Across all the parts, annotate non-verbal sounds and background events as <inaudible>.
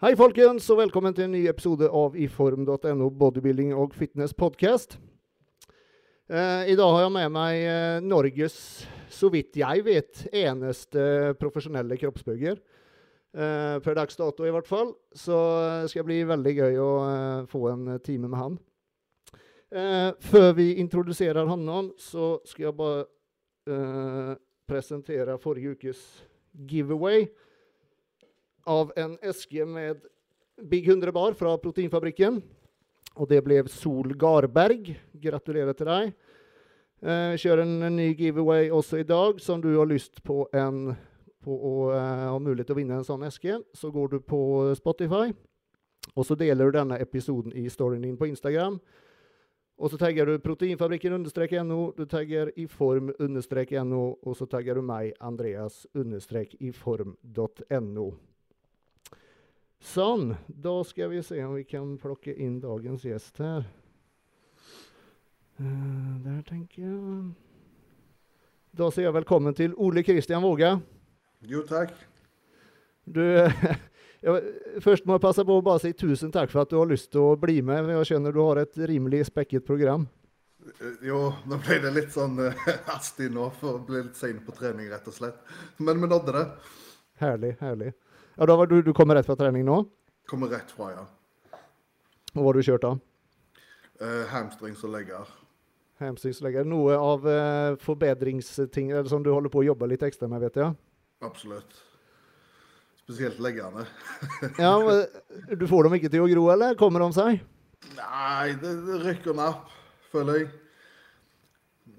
Hei, folkens, og velkommen til en ny episode av iform.no bodybuilding og fitness podcast. Eh, I dag har jeg med meg eh, Norges, så vidt jeg vet, eneste profesjonelle kroppsbygger. Eh, per dags dato, i hvert fall. Så det skal bli veldig gøy å eh, få en time med han. Eh, før vi introduserer han, så skal jeg bare eh, presentere forrige ukes giveaway av en eske med Big 100 bar fra Proteinfabrikken. Og det ble Sol Garberg. Gratulerer til deg. Eh, kjører en, ny giveaway også i dag, som du har lyst på, en, på å eh, ha mulighet til å vinne en sånn eske. Så går du på Spotify, og så deler du denne episoden i storyen din på Instagram. Og så tagger du proteinfabrikken understrek no, du tagger iform understrek no, og så tagger du meg, Andreas understrek iform.no. Sånn. Da skal vi se om vi kan plukke inn dagens gjest her. Uh, der, tenker jeg. Da sier jeg velkommen til Ole Kristian Våga. Jo, takk. Du, <laughs> jeg, først må jeg passe på å bare si tusen takk for at du har lyst til å bli med. Jeg skjønner du har et rimelig spekket program. Eh, Jo, nå ble det litt sånn uh, <laughs> hastig nå, for å bli litt sein på trening, rett og slett. Men vi nådde det. Herlig, herlig. Ja, da var du, du kommer rett fra trening nå? Kommer rett fra, ja. Og hva har du kjørt da? Uh, hamstrings og legger. Hamstringslegger. Noe av uh, forbedringsting eller som du holder på å jobbe litt ekstra med, vet jeg? Absolutt. Spesielt leggerne. <laughs> Ja, men Du får dem ikke til å gro, eller? Kommer de seg? Nei, det, det rykker napp, føler jeg.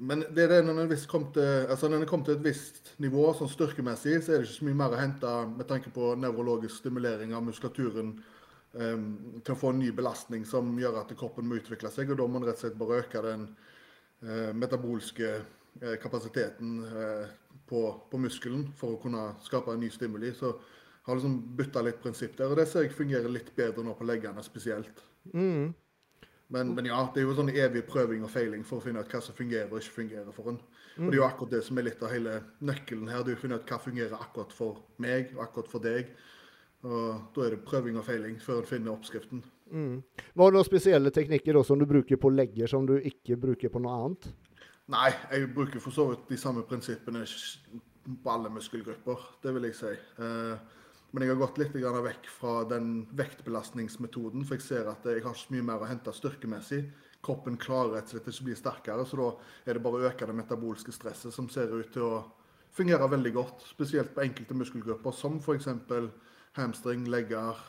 Men det er det når en kom til, altså kom til et visst nivå, sånn styrkemessig, så er det ikke så mye mer å hente med tanke på nevrologisk stimulering av muskulaturen um, å få en ny belastning som gjør at kroppen må utvikle seg. Og da må en rett og slett bare øke den uh, metabolske uh, kapasiteten uh, på, på muskelen for å kunne skape en ny stimuli. Så har liksom bytta litt prinsipp der, og det ser jeg fungerer litt bedre nå på leggene spesielt. Mm. Men, men ja, det er jo sånn evig prøving og feiling for å finne ut hva som fungerer og ikke fungerer for en. Og det er jo akkurat det som er litt av hele nøkkelen her. Du finner ut hva fungerer akkurat for meg og akkurat for deg. Og da er det prøving og feiling før en finner oppskriften. Mm. Hva er det noen spesielle teknikker da, som du bruker på legger som du ikke bruker på noe annet? Nei, jeg bruker for så vidt de samme prinsippene på alle muskelgrupper, det vil jeg si. Eh, men jeg har gått litt vekk fra den vektbelastningsmetoden, for jeg ser at jeg har ikke så mye mer å hente styrkemessig. Kroppen klarer rett og slett ikke å bli sterkere, så da er det bare å øke det metabolske stresset, som ser ut til å fungere veldig godt. Spesielt på enkelte muskelgrupper, som f.eks. hamstring, legger,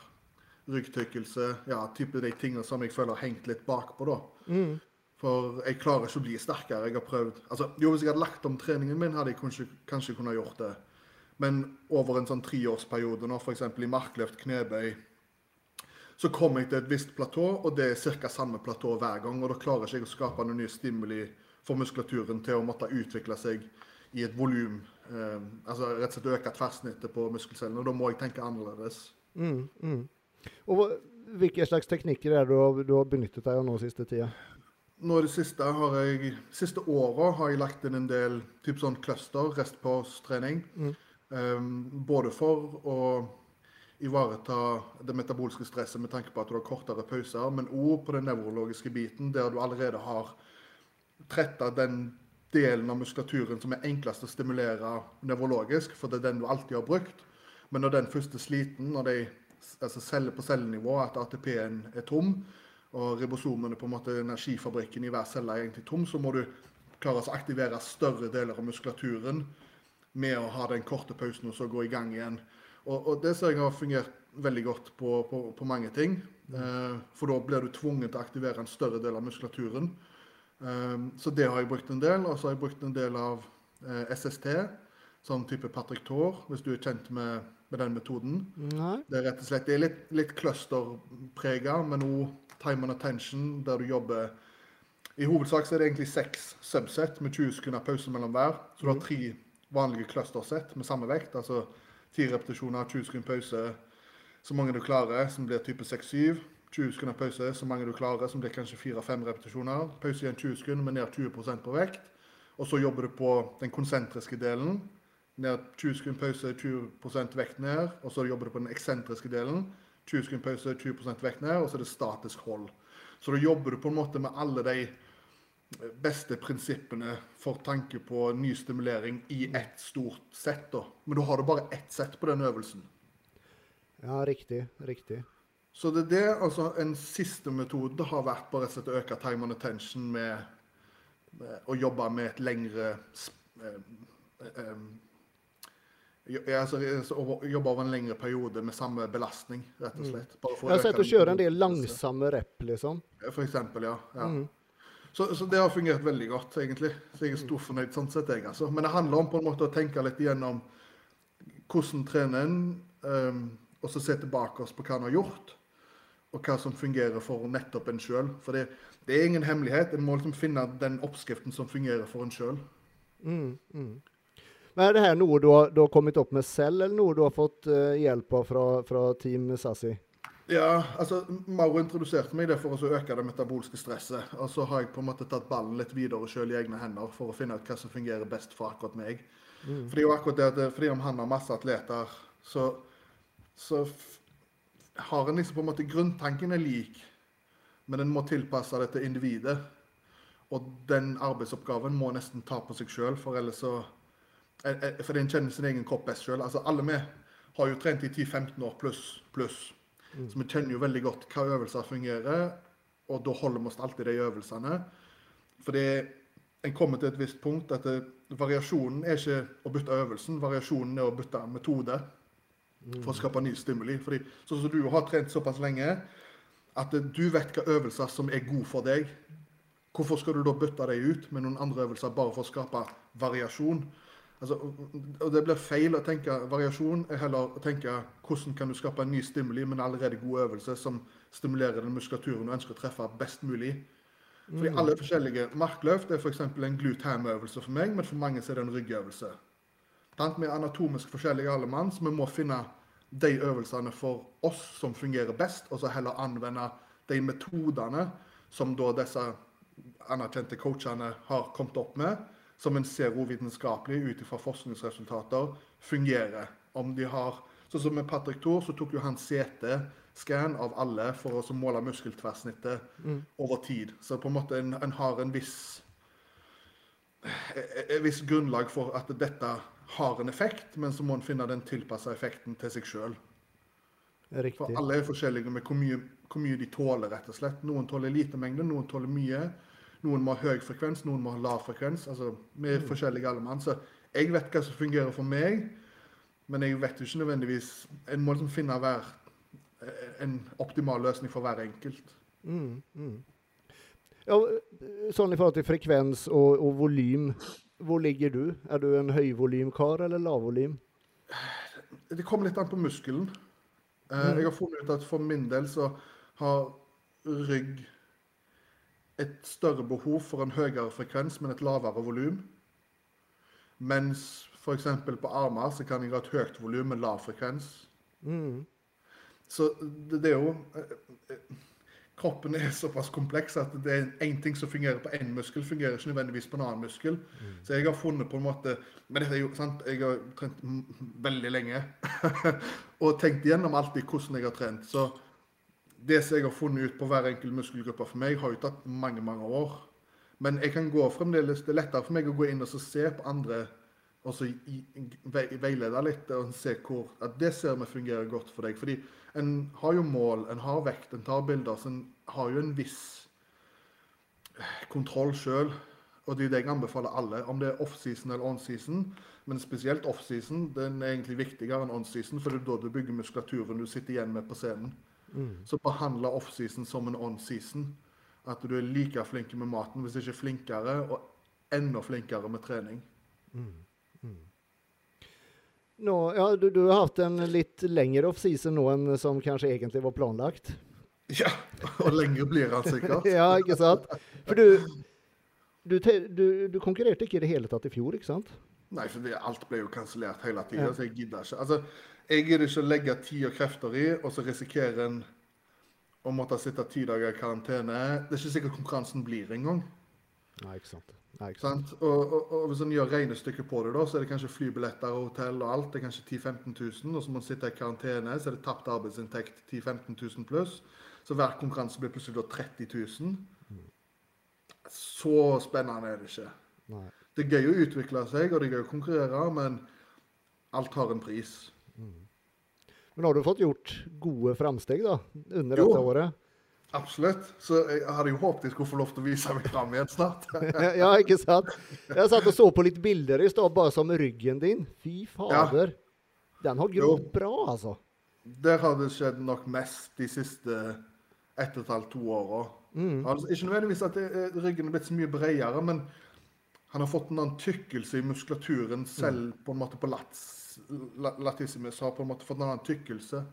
ryggtykkelse. Ja, type de tingene som jeg føler har hengt litt bakpå, da. Mm. For jeg klarer ikke å bli sterkere. Jeg har prøvd altså, Jo, hvis jeg hadde lagt om treningen min, hadde jeg kanskje, kanskje kunnet gjort det. Men over en sånn treårsperiode, nå f.eks. i markløft, knebøy, så kommer jeg til et visst platå, og det er ca. samme platå hver gang. Og da klarer ikke jeg å skape noen nye stimuli for muskulaturen til å måtte utvikle seg i et volum. Eh, altså rett og slett øke tverrsnittet på muskelcellene. Og da må jeg tenke annerledes. Mm. Mm. Og hvilke slags teknikker er det du har, du har benyttet deg av nå siste tida? Nå i det siste har jeg, siste året har jeg lagt inn en del typ sånn cluster, restpause-trening. Mm. Um, både for å ivareta det metabolske stresset med tanke på at du har kortere pauser, men òg på den nevrologiske biten, der du allerede har tretta den delen av muskulaturen som er enklest å stimulere nevrologisk, for det er den du alltid har brukt. Men når den først er sliten, når de altså celle på cellenivå, at ATP-en er tom, og ribosomene på en måte energifabrikken i hver celle er egentlig tom, så må du klare å aktivere større deler av muskulaturen med å ha den korte pausen og så gå i gang igjen. Og, og det ser jeg har fungert veldig godt på, på, på mange ting. Eh, for da blir du tvunget til å aktivere en større del av muskulaturen. Eh, så det har jeg brukt en del. Og så har jeg brukt en del av eh, SST, sånn type Patrick Thor, hvis du er kjent med, med den metoden. Nei. Det er rett og slett det er litt, litt clusterprega, men òg time and attention, der du jobber I hovedsak så er det egentlig seks subset med 20 sekunder pause mellom hver. Så du har tre vanlige cluster-sett med samme vekt. Altså ti repetisjoner, 20 sekunder pause, så mange du klarer, som blir type 6-7. 20 sekunder pause, så mange du klarer, som blir kanskje 4-5 repetisjoner. Pause igjen 20 sekunder, med ned 20 på vekt. Og så jobber du på den konsentriske delen. Ned 20 sekunder pause, 20% vekt ned. Og så jobber du på den eksentriske delen. 20 sekunder pause, 20% vekt ned, og så er det statisk hold. Så da jobber du på en måte med alle de beste prinsippene for tanke på ny stimulering i ett stort sett. da. Men da har du bare ett sett på den øvelsen. Ja, riktig. Riktig. Så det er det, altså En siste metode har vært på rett og slett å øke time on attention med, med å jobbe med et lengre eh, eh, altså, å jobbe over en lengre periode med samme belastning, rett og slett. Bare for Jeg har sett å kjøre en del langsomme rep, liksom. For eksempel, ja. ja. Mm. Så, så, det har fungert veldig godt, egentlig. Så jeg er stor fornøyd sånn sett, jeg, altså. Men det handler om på en måte å tenke litt igjennom hvordan trener en, um, og så se tilbake oss på hva en har gjort, og hva som fungerer for nettopp en sjøl. For det, det, er ingen hemmelighet. En må liksom finne den oppskriften som fungerer for en sjøl. Mm, mm. Men Er det her noe du har, du har, kommet opp med selv, eller noe du har fått uh, hjelp av fra, fra Team Sassi? Ja, altså Mauro introduserte meg det for å øke det metabolske stresset. Og så har jeg på en måte tatt ballen litt videre sjøl i egne hender for å finne ut hva som fungerer best for akkurat meg. Mm. Fordi, akkurat det, at, fordi om han har masse atleter, så, så har en liksom på en måte Grunntanken er lik, men en må tilpasse det til individet. Og den arbeidsoppgaven må nesten ta på seg sjøl, for ellers så eh, eh, Fordi en kjenner sin egen kropp best sjøl. Altså, alle vi har jo trent i 10-15 år pluss. pluss. Mm. Så vi kjenner jo veldig godt hva øvelser fungerer, og da holder vi oss alltid de øvelsene. Fordi en kommer til et visst punkt at det, variasjonen er ikke å bytte øvelsen, variasjonen er å bytte metode for å skape ny stimuli. Fordi sånn som du har trent såpass lenge at du vet hva øvelser som er gode for deg. Hvorfor skal du da bytte dem ut med noen andre øvelser bare for å skape variasjon? Altså, og Det blir feil å tenke variasjon. er heller å tenke hvordan kan du skape en ny stimuli med en allerede god øvelse som stimulerer den muskulaturen du ønsker å treffe best mulig. Fordi mm. alle forskjellige. Markløft er f.eks. en glut ham-øvelse for meg, men for mange er det en ryggøvelse. Vi er anatomisk forskjellige alle mann, så vi må finne de øvelsene for oss som fungerer best, og så heller anvende de metodene som disse anerkjente coachene har kommet opp med som en ser vitenskapelig ut fra forskningsresultater fungerer. Om de har, sånn som Med Patrick Thor så tok jo han CT-scan av alle for å måle muskeltverrsnittet mm. over tid. Så på en måte en, en har en viss, et visst grunnlag for at dette har en effekt, men så må en finne den tilpassa effekten til seg sjøl. For alle er forskjellige med hvor mye, hvor mye de tåler, rett og slett. Noen tåler lite mengde, noen tåler mye. Noen må ha høy frekvens, noen må ha lav frekvens. altså Vi er mm. forskjellige alle mann. Så jeg vet hva som fungerer for meg, men jeg vet jo ikke nødvendigvis En må liksom finne hver, en optimal løsning for hver enkelt. Mm, mm. Ja, sånn i forhold til frekvens og, og volym, hvor ligger du? Er du en høyvolymkar eller lavvolym? Det kommer litt an på muskelen. Eh, mm. Jeg har funnet ut at for min del så har rygg et større behov for en høyere frekvens, men et lavere volum. Mens f.eks. på armer så kan jeg ha et høyt volum men lav frekvens. Mm. Så det, det, er jo eh, eh, Kroppen er såpass kompleks at det er én ting som fungerer på én muskel, fungerer ikke nødvendigvis på en annen muskel. Mm. Så jeg har funnet på en måte Men dette er jo sant, jeg har trent veldig lenge. <laughs> og tenkt gjennom alltid hvordan jeg har trent. Så det som jeg har funnet ut på hver enkelt muskelgruppe for meg, har jo tatt mange mange år. Men jeg kan gå fremdeles, det er lettere for meg å gå inn og se på andre og så veilede litt og se hvor, at det ser vi fungerer godt for deg. Fordi en har jo mål, en har vekt, en tar bilder, så en har jo en viss kontroll sjøl. Og det er det jeg anbefaler alle, om det er offseason eller onseason. Men spesielt offseason den er egentlig viktigere enn onseason, for det er da du bygger muskulaturen du sitter igjen med på scenen. Mm. Så behandle offseason som en on-season. At du er like flink med maten, hvis ikke flinkere, og enda flinkere med trening. Mm. Mm. Nå, ja, du, du, har hatt en litt lengre offseason nå enn som kanskje egentlig var planlagt? Ja, og lenger blir han sikkert. <laughs> ja, ikke sant? For du, du, du, du, konkurrerte ikke i det hele tatt i fjor, ikke sant? Nei, for det, alt ble jo kansellert hele tida, ja. så jeg gidder ikke. Altså, jeg gidder ikke å legge tid og krefter i, og så risikerer en å måtte sitte ti dager i karantene. Det er ikke sikkert konkurransen blir engang. Nei, ikke sant. Nei, ikke sant. Og, og, og hvis en gjør regnestykket på det, da, så er det kanskje flybilletter og hotell og alt. Det er kanskje 10 000-15 000. Og så må en sitte i karantene, så er det tapt arbeidsinntekt 10 000-15 000 pluss. Så hver konkurranse blir plutselig da 30 000. Så spennende er det ikke. Nei. Det er gøy å utvikle seg, og det er gøy å konkurrere, men alt har en pris. Men har du fått gjort gode framsteg da, under Jo. dette året? Absolutt. Så jeg hadde jo håpet jeg skulle få lov til å vise meg fram igjen snart. <laughs> ja, ikke sant? Jeg satt og så på litt bilder i stad, bare som ryggen din. Fy fader. Den har grodd bra, altså. Der har det skjedd nok mest de siste ett og et halvt, to åra. Altså, ikke nødvendigvis at er- ryggen er blitt så mye bredere, men han har fått en annen tykkelse i muskulaturen selv på en måte på lats. La- Latissimus har på en måte fått en annen tykkelse.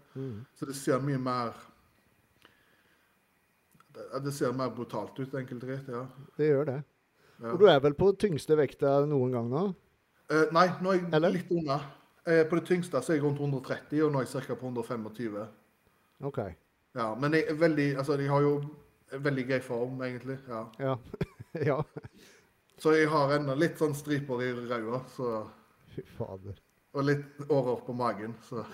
Så det ser mye mer det, det ser mer brutalt ut, enkelt rett, ja. Det gjør det. Ja. Og du er vel på tyngste vekta noen gang nå? Eh, nei, nå er jeg Eller? litt unna. Eh, på det tyngste så er jeg rundt 130, og nå er jeg ca. på 125. OK. Ja, men jeg veldig Altså, jeg har jo veldig grei form, egentlig. ja. Ja. <laughs> ja. Så jeg har ennå litt sånn striper i ræva, så Fy fader. Og litt årer på magen, så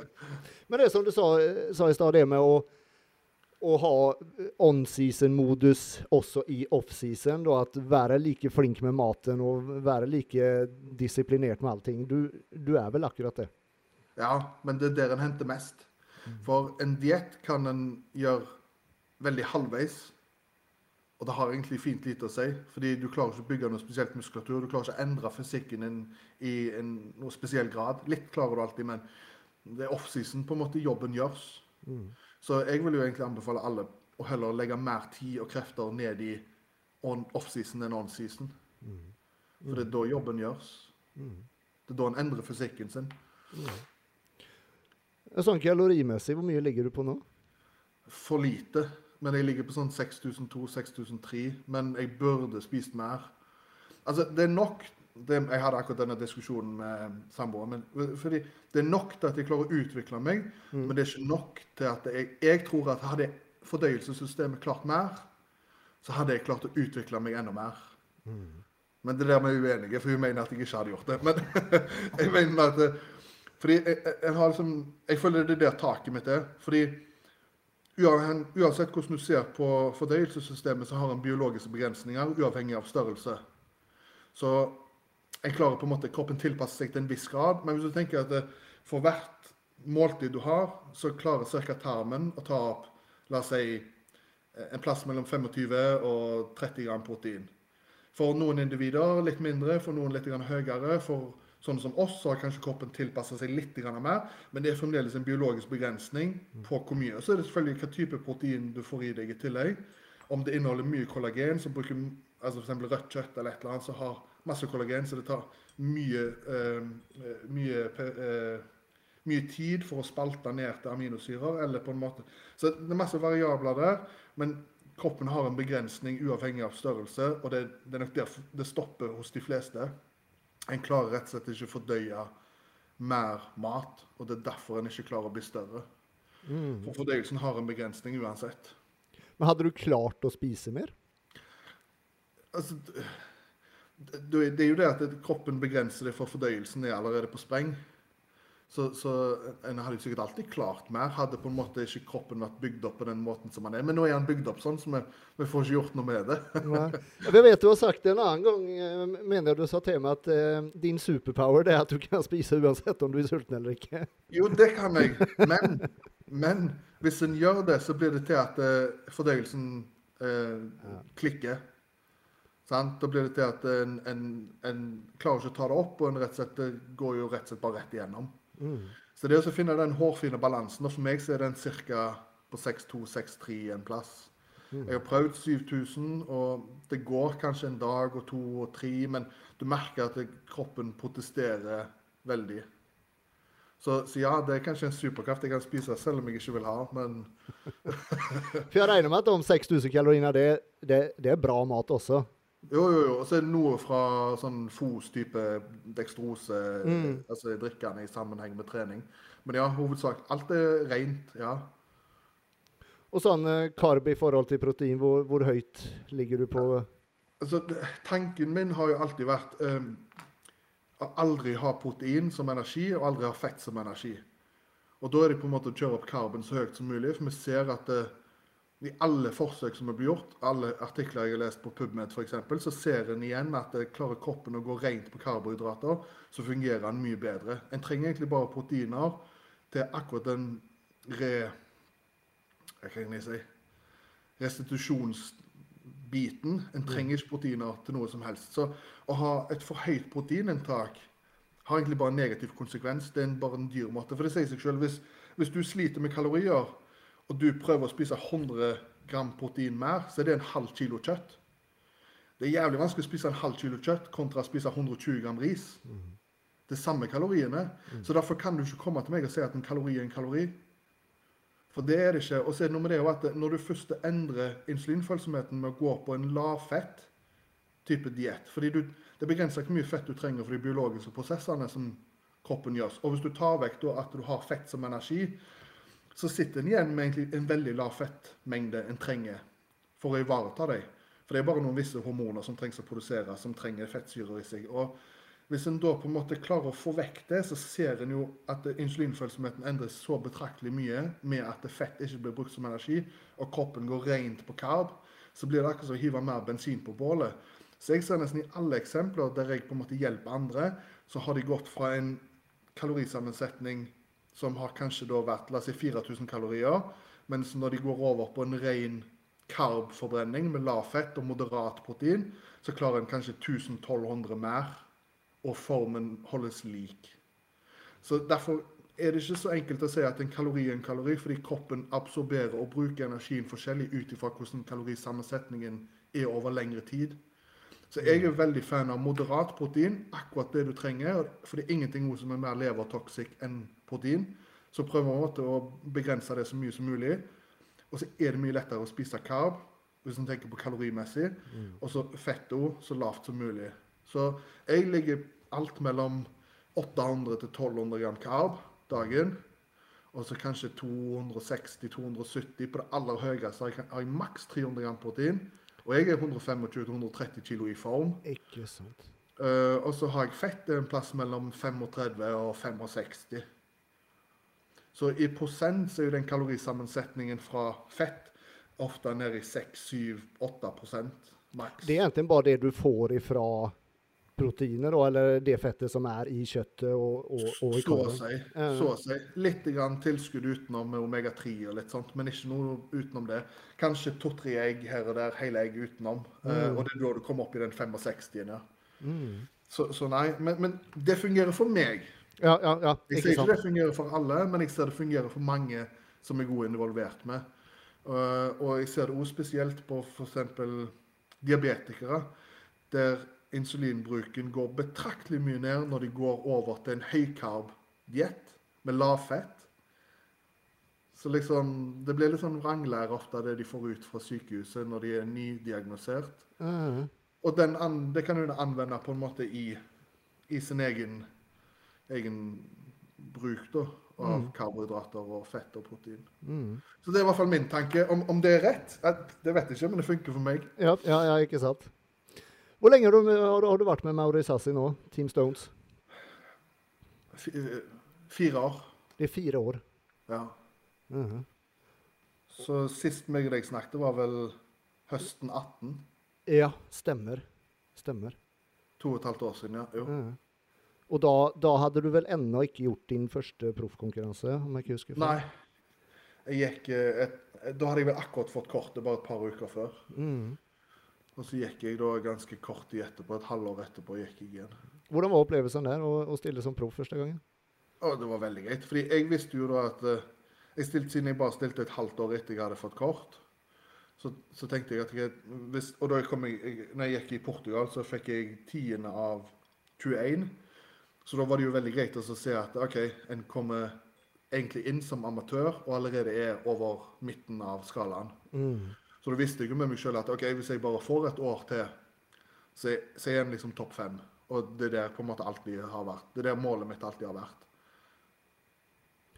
<laughs> Men det som du sa, sa i stad, det med å, å ha on-season-modus også i off-season. At være like flink med maten og være like disiplinert med allting. Du, du er vel akkurat det? Ja, men det er der en henter mest. For en diett kan en gjøre veldig halvveis. Og det har egentlig fint lite å si, fordi du klarer ikke å bygge noe spesielt muskulatur. Du klarer ikke å endre fysikken din i en, noe spesiell grad. Litt klarer du alltid, men det er offseason på en måte jobben gjøres. Så jeg vil jo egentlig anbefale alle å heller legge mer tid og krefter ned i on- offseason enn on-season. For det er da jobben gjøres. Det er da en endrer fysikken sin. Sånn kalorimessig, hvor mye ligger du på nå? For lite. Men jeg ligger på sånn 6002-6003. Men jeg burde spist mer. Altså, det er nok det, Jeg hadde akkurat denne diskusjonen med samboeren min. Fordi det er nok til at jeg klarer å utvikle meg, men det er ikke nok til at jeg Jeg tror at hadde fordøyelsessystemet klart mer, så hadde jeg klart å utvikle meg enda mer. Men det er der vi er uenige, for hun mener at jeg ikke hadde gjort det. Men <laughs> jeg mener at Fordi jeg, jeg, jeg har liksom Jeg føler det er der taket mitt er. Fordi uansett hvordan du ser på fordøyelsessystemet, så har en biologiske begrensninger, uavhengig av størrelse. Så en klarer på en måte Kroppen tilpasser seg til en viss grad. Men hvis du tenker at for hvert måltid du har, så klarer ca. tarmen å ta opp la oss si, en plass mellom 25 og 30 gram protein. For noen individer litt mindre, for noen litt høyere. For sånne som oss så har kanskje kroppen tilpassa seg litt mer, men det er fremdeles en biologisk begrensning på hvor mye. Så er det selvfølgelig hva type protein du får i deg i tillegg. Om det inneholder mye kollagen, som bruker altså f.eks. rødt kjøtt eller et eller annet, som har masse kollagen, så det tar mye, uh, mye, eh, mye tid for å spalte ned til aminosyrer. eller på en måte. Så det er masse variabler der, men kroppen har en begrensning uavhengig av størrelse, og det, det er nok der det stopper hos de fleste. En klarer rett og slett ikke å fordøye mer mat, og det er derfor en ikke klarer å bli større. For fordøyelsen har en begrensning uansett. Men hadde du klart å spise mer? Altså, d- d- det er jo det at kroppen begrenser det for fordøyelsen er allerede på spreng. Så, så en hadde sikkert alltid klart mer, hadde på en måte ikke kroppen vært bygd opp på den måten som han er. Men nå er han bygd opp sånn, så vi, vi får ikke gjort noe med det. <laughs> ja. Jeg vet du har sagt det en annen gang, eh, mener du sa til meg, at eh, din superpower det er at du kan spise uansett om du er sulten eller ikke. <laughs> Jo, det kan jeg, men, men hvis en gjør det, så blir det til at eh, fordøyelsen eh, klikker. Sant? Da blir det til at en, en, en klarer ikke å ta det opp, og en rett og slett, det går jo rett og slett bare rett igjennom. Så det å finne den hårfine balansen, og for meg så er den ca. på 6,2-6,3 en plass. Jeg har prøvd 7000, og det går kanskje en dag og to og tre, men du merker at kroppen protesterer veldig. Så, så ja, det er kanskje en superkraft jeg kan spise selv om jeg ikke vil ha, men <laughs> For jeg regner med at om 6000 kalorier, det, det, det er bra mat også. Jo, jo, jo. Og så er det noe fra sånn FOS-type dekstrose, altså drikkende i sammenheng med trening. Men ja, hovedsak. Alt er rent, ja. Og sånn eh, karb i forhold til protein, hvor, hvor høyt ligger du på? Altså, tanken min har jo alltid vært um, å aldri ha protein som energi, og aldri ha fett som energi. Og da er det på en måte å kjøre opp karben så høyt som mulig. For vi ser at det, i alle forsøk som blitt gjort, alle artikler jeg har lest på PubMed f.eks., så ser en igjen at klarer kroppen å gå rent på karbohydrater, så fungerer den mye bedre. En trenger egentlig bare proteiner til akkurat den re... Hva kan jeg si? Restitusjonsbiten. En trenger ikke proteiner til noe som helst. Så å ha et for høyt proteininntak har egentlig bare en negativ konsekvens. Det er bare en dyr måte. For det sier seg selv, hvis, hvis du sliter med kalorier, og du prøver å spise 100 gram protein mer, så er det en halv kilo kjøtt. Det er jævlig vanskelig å spise en halv kilo kjøtt kontra å spise 120 gram ris. Det er samme kaloriene. Så derfor kan du ikke komme til meg og si at en kalori er en kalori. For det er det ikke. Og så er det noe med det at når du først endrer insulinfølsomheten med å gå på en lavfett type diett fordi du, Det begrenser hvor mye fett du trenger for de biologiske prosessene som kroppen gjør. Og hvis du tar vekk da, at du har fett som energi, så sitter en igjen med en veldig lav fettmengde en trenger for å ivareta dem. For det er bare noen visse hormoner som trengs å produsere, som trenger fettsyrer i seg. Og hvis en da på en måte klarer å få vekk det, så ser en jo at insulinfølsomheten endres så betraktelig mye med at fett ikke blir brukt som energi, og kroppen går rent på karb. Så blir det akkurat som å hive mer bensin på bålet. Så jeg ser nesten i alle eksempler der jeg på en måte hjelper andre, så har de gått fra en kalorisammensetning som har kanskje da vært la oss si 4000 kalorier, mens når de går over på en ren karbforbrenning med lavfett og moderat protein, så klarer en kanskje 1000-1200 mer, og formen holdes lik. Så Derfor er det ikke så enkelt å si at en kalori er en kalori, fordi kroppen absorberer og bruker energien forskjellig ut ifra hvordan kalorisammensetningen er over lengre tid. Så jeg er veldig fan av moderat protein, akkurat det du trenger. For det er ingenting som er mer levertoxic enn protein. Så prøver vi å begrense det så mye som mulig. Og så er det mye lettere å spise karb, hvis en tenker på kalorimessig. Mm. Og så fetto så lavt som mulig. Så jeg ligger alt mellom 800 til 1200 gram karb dagen. Og så kanskje 260-270 på det aller høyeste har jeg maks 300 gram protein. Og jeg er 125-130 kilo i form. Ikke sant. Uh, og så har jeg fett en plass mellom 35 og 65. Så i prosent så er jo den kalorisammensetningen fra fett ofte nede i 6-7-8 maks. Det er egentlig bare det du får ifra proteiner, da, eller det fettet som er i kjøttet og, og, og i karboen? Så å si. Litt grann tilskudd utenom med omega-3 og litt sånt, men ikke noe utenom det. Kanskje to-tre egg her og der, hele egg utenom. Eh, mm. Uh, og det er da du kommer opp i den 65-en, ja. Mm. Så, så, nei. Men, men, det fungerer for meg. Ja, ja, ja. Jeg ser ikke det fungerer for alle, men jeg ser det fungerer for mange som er gode involvert med. Uh, og jeg ser det òg spesielt på f.eks. diabetikere, der insulinbruken går betraktelig mye ned når de går over til en høykarb-diett med lavfett. Så liksom, Det blir litt sånn vranglære ofte det de får ut fra sykehuset når de er nydiagnosert. Mm. Og den, det kan hun anvende på en måte i, i sin egen, egen bruk da, av mm. karbohydrater og fett og protein. Mm. Så det er i hvert fall min tanke. Om, om det er rett, det vet jeg ikke, men det funker for meg. Ja, ja, ja ikke sant. Hvor lenge har du, har, du vært med Mauri Sassi nå, Team Stones? Fire år. Det er fire år? Ja. Uh -huh. Så sist meg og deg snakket, var vel høsten 18? Ja, stemmer. Stemmer. To og et halvt år siden, ja. Jo. Uh -huh. Og da, da, hadde du vel ennå ikke gjort din første proffkonkurranse? om jeg ikke husker før. Nei. Jeg gikk eh, et, Da hadde jeg vel akkurat fått kortet, bare et par uker før. Mm. Og så gikk jeg da ganske kort tid etterpå, et halvår etterpå gikk jeg igjen. Hvordan var opplevelsen der, å, å stille som proff første gangen? Å, det var veldig greit. Fordi jeg visste jo da at uh, jeg stilte, Siden jeg bare stilte et halvt år etter jeg hadde fått kort, så, så tenkte jeg at jeg, hvis, Og da jeg kom jeg, når jeg gikk i Portugal, så fikk jeg tiende av 21. Så da var det jo veldig greit å se at OK, en kommer egentlig inn som amatør og allerede er over midten av skalaen. Mm. Så da visste jeg jo med meg sjøl at ok, hvis jeg bare får et år til, så, så er jeg liksom topp fem. Og det er det på en måte alltid har vært. Det er det målet mitt alltid har vært.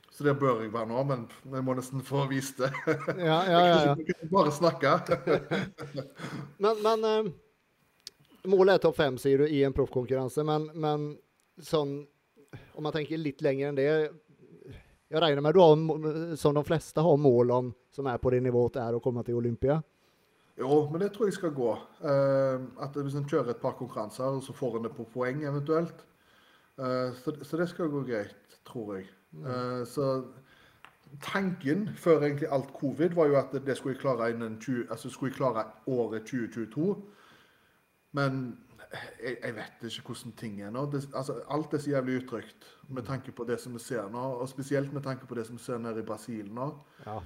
Så det bør jeg være nå, men jeg må nesten få vist det. Ja, ja, ja, ja. <laughs> Jeg kan bare snakke. <laughs> men, men uh, målet er topp fem, sier du, i en proffkonkurranse, men, men sånn Om man tenker litt lenger enn det Jeg regner med du har, som de fleste, har mål om som er på det nivået det er å komme til Olympia? Jo, men det tror jeg skal gå. Eh, at Hvis en kjører et par konkurranser, så får en det på poeng eventuelt. Eh, så, det skal gå greit, tror jeg. Mm. Eh, så tanken før egentlig alt covid var jo at det skulle jeg klare innen 20, altså skulle jeg klare året 2022. Men jeg, jeg, vet ikke hvordan ting er nå. Det, altså, alt er så jævlig utrygt med tanke på det som vi ser nå. Og spesielt med tanke på det som vi ser nede i Brasil nå. Ja.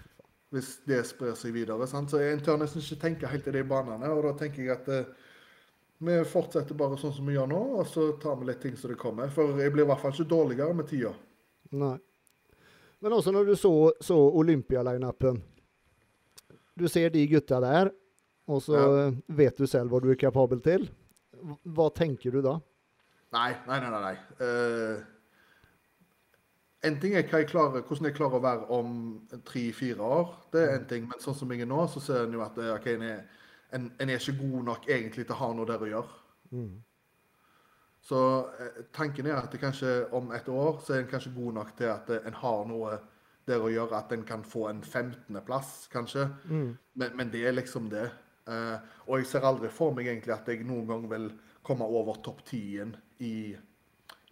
Hvis det sprer seg videre. Sant? Så jeg tør nesten ikke tenke helt i de banene. Og da tenker jeg at eh, vi fortsetter bare sånn som vi gjør nå, og så tar vi litt ting som det kommer. For jeg blir i hvert fall ikke dårligere med tida. Nei. Men også når du så, så Olympia-lineupen Du ser de gutta der, og så ja. vet du selv hva du er kapabel til. Hva tenker du da? Nei, nei, nei. nei. Uh, en ting er jeg klarer, hvordan jeg klarer å være om tre-fire år. Det er en ting. Men sånn som jeg er nå, så ser en jo at eh, okay, en, er, en, en, er, ikke god nok egentlig til å ha noe der å gjøre. Mm. Så eh, tanken er at det kanskje om et år så er en kanskje god nok til at en har noe der å gjøre, at en kan få en 15.-plass, kanskje. Mm. Men, men, det er liksom det. Uh, og jeg ser aldri for meg egentlig at jeg noen gang vil komme over topp 10 i,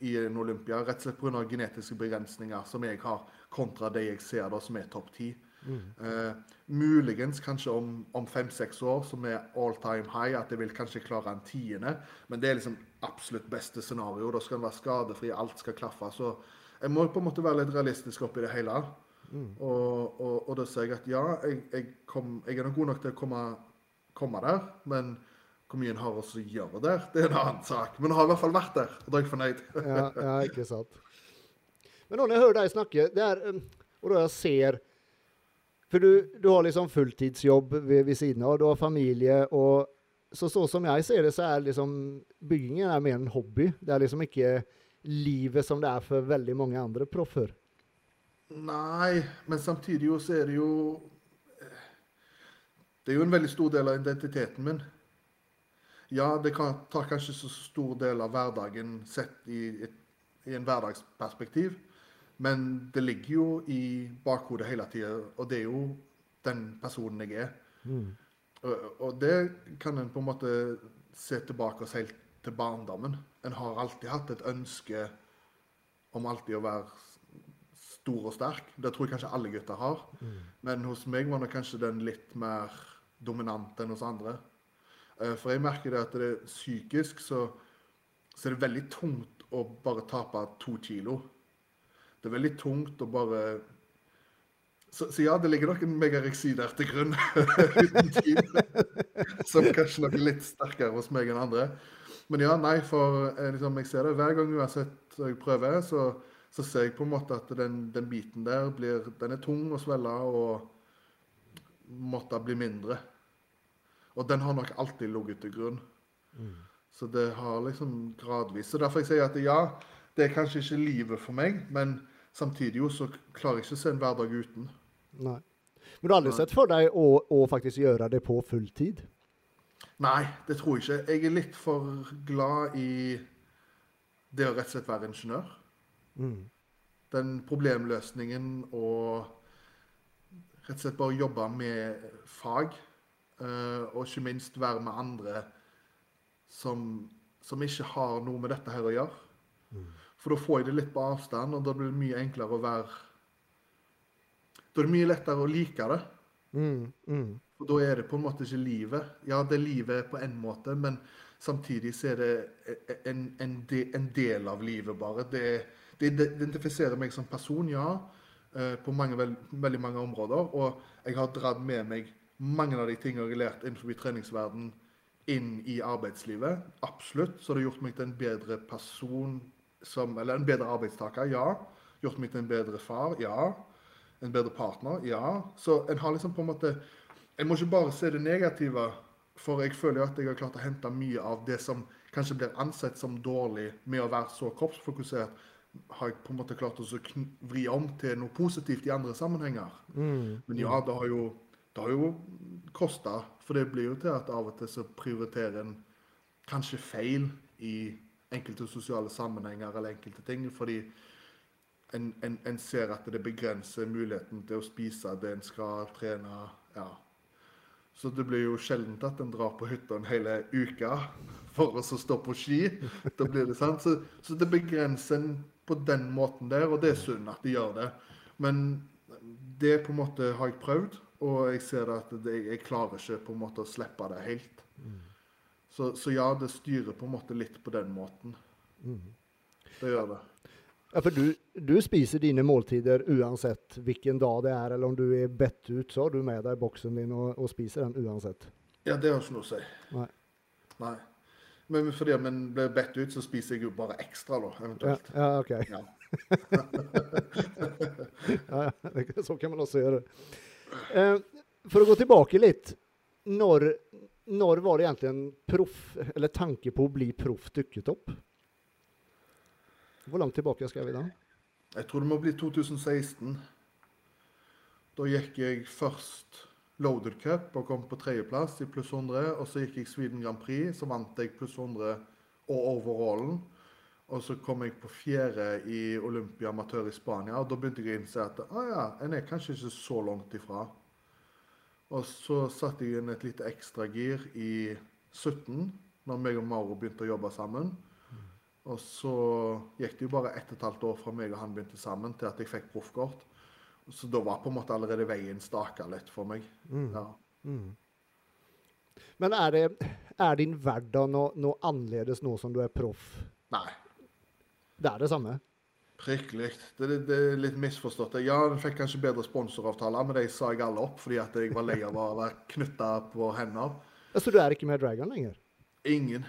i en Olympia. Rett og slett pga. genetiske begrensninger som jeg har, kontra det jeg ser da som er topp 10. Mm. Uh, muligens kanskje om, om fem-seks år, som er all time high, at jeg vil kanskje klare en tiende. Men det er liksom absolutt beste scenario. Da skal en være skadefri, alt skal klaffe. Så jeg må på en måte være litt realistisk oppi det hele. Mm. Og, og, og, da sier jeg at ja, jeg, jeg, kom, jeg er nok god nok til å komme komme der. Men hvor mye en har å gjøre der, det er en annen sak. Men jeg har i hvert fall vært der, og da er jeg fornøyd. <laughs> ja, ja, ikke sant. Men når jeg hører deg snakke, det er, um, og da jeg ser For du, du har liksom fulltidsjobb ved, ved, siden av, du har familie. og så, så som jeg ser det, så er liksom byggingen er mer en hobby. Det er liksom ikke livet som det er for veldig mange andre proffer. Nei, men samtidig jo så er det jo det er jo en veldig stor del av identiteten min. Ja, det kan, tar kanskje så stor del av hverdagen sett i, i en hverdagsperspektiv, men det ligger jo i bakhodet hele tida, og det er jo den personen jeg er. Mm. Og, og, det kan en på en måte se tilbake oss helt til barndommen. En har alltid hatt et ønske om alltid å være stor og sterk. Det tror jeg kanskje alle gutter har. Mm. Men hos meg var det kanskje den litt mer dominant enn hos andre. Eh, for jeg merker det at det er psykisk så, så er det veldig tungt å bare tape to kilo. Det er veldig tungt å bare så, så, ja, det ligger nok en megareksi der til grunn, <laughs> uten tid. Som kanskje nok litt sterkere hos meg enn andre. Men ja, nei, for eh, liksom, jeg ser det hver gang uansett jeg prøver, så, så ser jeg på en måte at den, den biten der blir, den er tung å svelge og måtte bli mindre. Og den har nok alltid ligget til grunn. Mm. Så det har liksom gradvis Så derfor jeg sier at ja, det er kanskje ikke livet for meg, men samtidig jo så klarer jeg ikke å se en hverdag uten. Nei. Men du har aldri sett for deg å, å faktisk gjøre det på fulltid? Nei, det tror jeg ikke. Jeg er litt for glad i det å rett og slett være ingeniør. Mm. Den problemløsningen og rett og slett bare jobbe med fag. Uh, og ikke minst være med andre som, som, ikke har noe med dette her å gjøre. Mm. For da får jeg det litt på avstand, og da blir det mye enklere å være Da er det mye lettere å like det. Mm. Mm. Og da er det på en måte ikke livet. Ja, det er livet på en måte, men samtidig så er det en, en, de, en del av livet, bare. Det, det, identifiserer meg som person, ja, uh, på mange, veld, veldig mange områder. Og jeg har dratt med meg mange av de tingene jeg har lært innenfor treningsverdenen, inn i arbeidslivet. Absolutt. Så det har gjort meg til en bedre person som Eller en bedre arbeidstaker, ja. Gjort meg til en bedre far, ja. En bedre partner, ja. Så en har liksom på en måte Jeg må ikke bare se det negative, for jeg føler jo at jeg har klart å hente mye av det som kanskje blir ansett som dårlig med å være så kroppsfokusert har jeg på en måte klart å vri om til noe positivt i andre sammenhenger. Mm. Men ja, det har jo det har jo kosta, for det blir jo til at av og til så prioriterer en kanskje feil i enkelte sosiale sammenhenger eller enkelte ting. Fordi en, en, en ser at det begrenser muligheten til å spise det en skal trene. ja. Så det blir jo sjelden at en drar på hytta en hele uke for å stå på ski. Da blir det sant. Så, så det begrenser en på den måten der, og det er synd at de gjør det. Men det på en måte har jeg prøvd, og jeg ser at det, jeg klarer ikke på en måte å slippe det helt. Så, så ja, det styrer på en måte litt på den måten. Det gjør det. Ja, for du, du spiser dine måltider uansett hvilken dag det er, eller om du er bedt ut, så har du med deg boksen din og, og spiser den uansett. Ja, det har ikke noe å si. Nei. Nei. Men fordi om en blir bedt ut, så spiser jeg jo bare ekstra, da, Ja, eventuelt. ja OK. Ja. <laughs> Ja, ja, så kan man også gjøre. Eh, for å gå tilbake litt. Når, når var det egentlig en proff, eller tanke på å bli proff dukket opp? Hvor langt tilbake skal vi da? Jeg tror det må bli 2016. Da gikk jeg først Loaded Cup og kom på tredjeplass i pluss 100. Og så gikk jeg Sweden Grand Prix, så vant jeg pluss 100 og overallen. Og så kom jeg på fjerde i Olympia amatør i Spania, og da begynte jeg å innse at ah, ja, en er kanskje ikke så langt ifra. Og så satte jeg inn et lite ekstragir i 17, når meg og Mauro begynte å jobbe sammen. Og så gikk det jo bare ett og et halvt år fra meg og han begynte sammen, til at jeg fikk proffkort. Så da var på en måte allerede veien staka litt for meg. Ja. Men er, det, er din hverdag noe, noe annerledes nå som du er proff? Nei, Det er det samme? prikk likt. Det, det, det er litt misforstått. Ja, den fikk kanskje bedre sponsoravtaler, men de sa jeg alle opp fordi at jeg var lei av å være knytta på hender. Så du er ikke med Dragon lenger? Ingen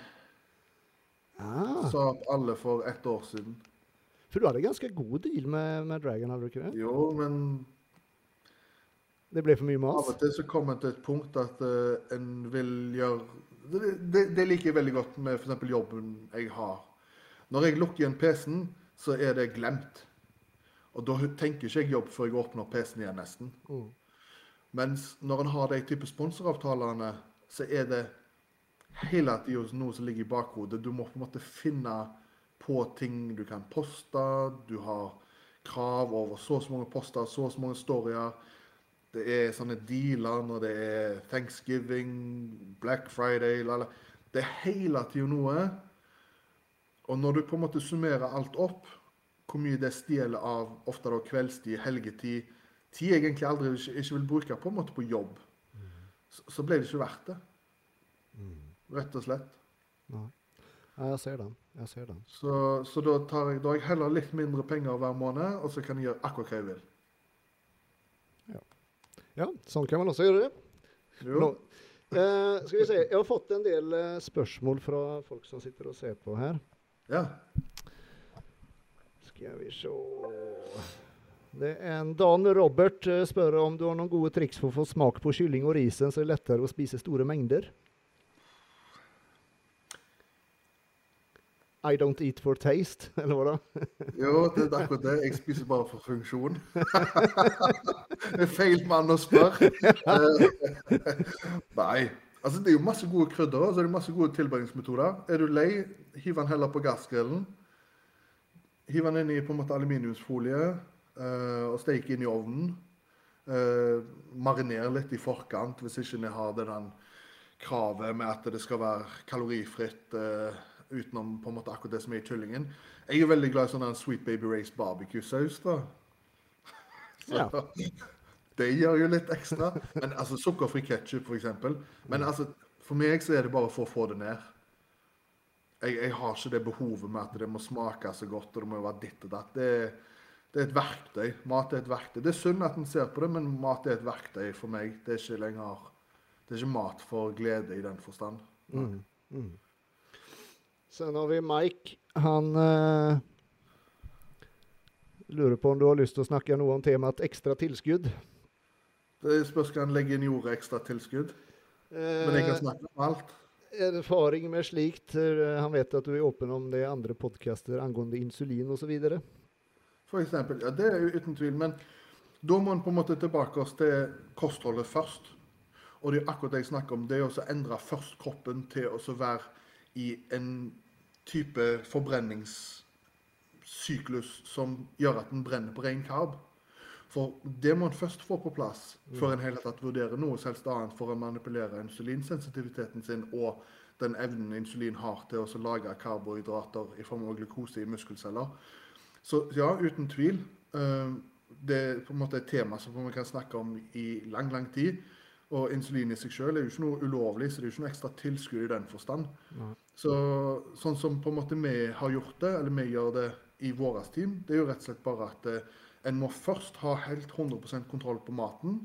Ah, sa opp alle for ett år siden. for du hadde ganske god deal med, med Dragon, hadde du ikke det? Jo, men Det ble for mye mas? Av og til så kommer en til et punkt at uh, en vil gjøre Det, det, det liker jeg veldig godt med f.eks. jobben jeg har. Når jeg lukker igjen PC-en, så er det glemt. Og da tenker ikke jeg jobb før jeg åpner PC-en igjen, nesten. Mm. Mens når en har de type sponsoravtalene, så er det hele tida noe som ligger i bakhodet. Du må på en måte finne på ting du kan poste. Du har krav over så og så mange poster, så og så mange storyer. Det er sånne dealer når det er Thanksgiving, Black Friday lala. Det er hele tida noe. Og når du på en måte summerer alt opp, hvor mye det stjeler av ofte da kveldstid, helgetid, tid jeg egentlig aldri ikke, ikke vil bruke på en måte på jobb, så, så ble det ikke verdt det. Rett og slett. Nei. Ja, jeg ser den. Jeg ser den. Så, så da, tar jeg, da har jeg heller litt mindre penger hver måned, og så kan jeg gjøre akkurat hva jeg vil. Ja, sånn kan man også gjøre det. Jo. Eh, skal vi se. Jeg har fått en del eh, spørsmål fra folk som sitter og ser på her. Ja. Skal vi se Det er en Dan Robert eh, spør om du har noen gode triks for å få smak på kylling og risen, så det er lettere å spise store mengder. I don't eat for taste, <laughs> eller hva da? Jo, det er akkurat det. Jeg spiser bare for funksjon. <laughs> det er feil mann å spørre. <laughs> Eh, Nei. Altså, det er jo masse gode krydder og så er det masse gode tilberedningsmetoder. Er du lei, hiv den heller på gassgrillen. Hiv den inn i på en måte aluminiumsfolie uh, og steik inn i ovnen. Uh, mariner litt i forkant hvis ikke vi har det den kravet med at det skal være kalorifritt uh, utenom på en måte akkurat det som er i kyllingen. Jeg er veldig glad i sånn Sweet Baby Race barbecue-saus. da. <laughs> Så, Ja. Det gjør jo litt ekstra. Men altså Sukkerfri ketsjup, f.eks. Men altså, for meg så er det bare for å få det ned. Jeg, jeg har ikke det behovet med at det må smake så godt og det må være ditt og datt. Det, det er et verktøy. Mat er et verktøy. Det er synd at en ser på det, men mat er et verktøy for meg. Det er ikke lenger Det er ikke mat for glede i den forstand. Mm. Mm. Sen har vi Mike. Han uh, lurer på om du har lyst til å snakke noe om temaet ekstra tilskudd. Det spørs om han legger inn i ordet ekstra tilskudd. Men jeg kan Eh, snakke om alt. erfaring med slikt. eh, han vet at du er åpen om det i andre podkaster angående insulin osv. For eksempel, ja, det er jo uten tvil. Men da må en på en måte tilbake oss til kostholdet først. Og det er akkurat det jeg snakker om. Det er å endre først kroppen til å være i en type forbrenningssyklus som gjør at den brenner på ren karb. For det må en først få på plass før en hele tatt vurderer noe som helst annet for å manipulere insulinsensitiviteten sin og den evnen insulin har til å lage karbohydrater i form av glukose i muskelceller. Så ja, uten tvil. eh, Det er på en måte et tema som vi kan snakke om i lang, lang tid. Og insulin i seg selv er jo ikke noe ulovlig, så det er jo ikke noe ekstra tilskudd i den forstand. Så sånn som på en måte vi har gjort det, eller vi gjør det i vårt team, det er jo rett og slett bare at eh, en må først ha helt 100% kontroll på maten.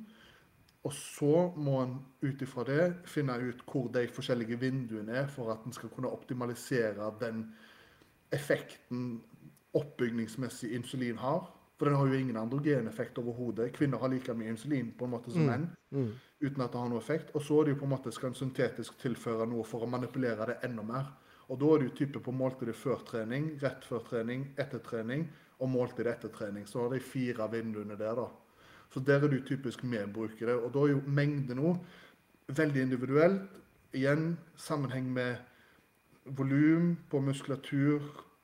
Og så må en ut ifra det finne ut hvor de forskjellige vinduene er for at en skal kunne optimalisere den effekten oppbygningsmessig insulin har. For den har jo ingen androgeneffekt overhodet. Kvinner har like mye insulin på en måte som menn. uten at det har noe effekt. Og så er det jo på en måte skal en syntetisk tilføre noe for å manipulere det enda mer. Og da er det jo type på måltidet før trening, rett før trening, etter trening og måltid etter trening. Så har de fire vinduene der, da. Så der er du typisk medbrukere. det. Og da er jo mengde nå veldig individuelt. Igjen sammenheng med volum på muskulatur,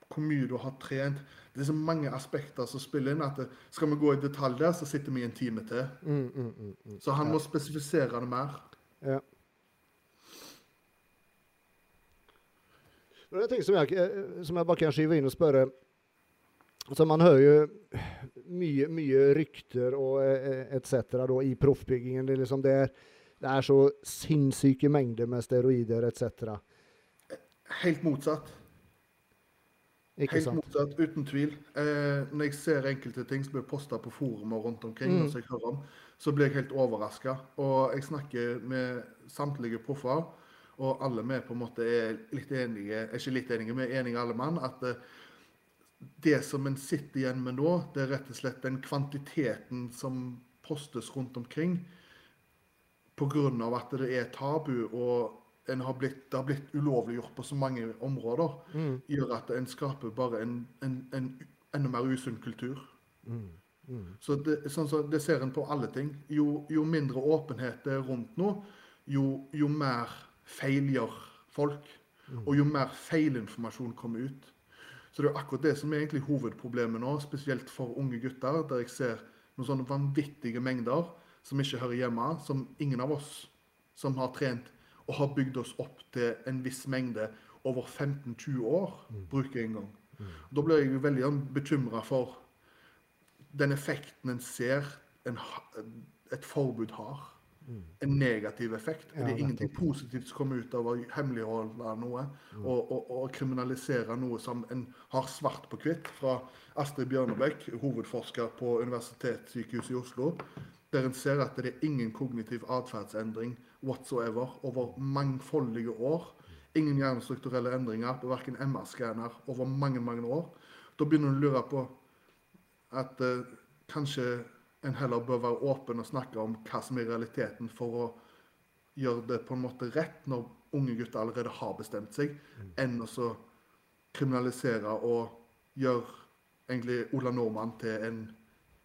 hvor mye du har trent. Det er så mange aspekter som spiller inn at det, skal vi gå i detalj der, så sitter vi i en time til. Mm, mm, mm, mm. Så han må spesifisere det mer. Ja. Det er ting som jeg, som jeg bare kan skyve inn og spørre altså Man hører jo mye, mye rykter og eh, etc. i proffbyggingen. Det liksom det, er, det er så sinnssyke mengder med steroider etc. Helt motsatt. Ikke Helt sant? motsatt, uten tvil. Eh, når jeg ser enkelte ting som blir posta på forumer rundt omkring, Mm. jeg hører om, så blir jeg helt overraska. Og jeg snakker med samtlige proffer, og alle vi på en måte er litt enige, er ikke litt enige, vi er enige alle mann, at eh, det som en sitter igjen med nå, det er rett og slett den kvantiteten som postes rundt omkring, pga. at det er tabu og en har blitt, det har blitt ulovliggjort på så mange områder, Mm, gjør at en skaper bare en, en, en enda mer usunn kultur. mm, mm. Så det, sånn så det ser en på alle ting. Jo, jo mindre åpenhet det er rundt noe, jo, jo mer feil gjør folk. Og jo mer feilinformasjon kommer ut. Så det er akkurat det som er egentlig hovedproblemet nå, spesielt for unge gutter, der jeg ser noen sånne vanvittige mengder som ikke hører hjemme, som ingen av oss som har trent og har bygd oss opp til en viss mengde over 15-20 år, bruker en gang. Da blir jeg jo veldig bekymra for den effekten en ser en, et forbud har. En negativ effekt. Ja, det er ingenting positivt som kommer ut av å hemmeligholde noe og, og, og kriminalisere noe som en har svart på hvitt fra Astrid Bjørnebekk, hovedforsker på Universitetssykehuset i Oslo, der en ser at det er ingen kognitiv atferdsendring whatsoever over mangfoldige år. Ingen hjernestrukturelle endringer på verken MR-skanner over mange, mange år. Da begynner du å lure på at eh, kanskje en heller bør være åpen og snakke om hva som er realiteten for å gjøre det på en måte rett når unge gutter allerede har bestemt seg, enn å kriminalisere og gjøre egentlig Ola Nordmann til en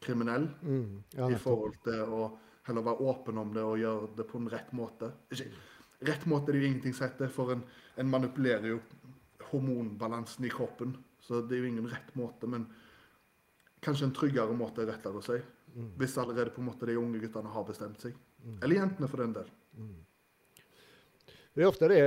kriminell Mm. Ja, i forhold til å heller være åpen om det og gjøre det på en rett måte. Ikke, rett måte er det jo ingenting som heter, for en, en manipulerer jo hormonbalansen i kroppen. Så det er jo ingen rett måte, men kanskje en tryggere måte er rettere å si. Hvis allerede på en måte de unge guttene har bestemt seg. Eller jentene, for den del. Det er ofte det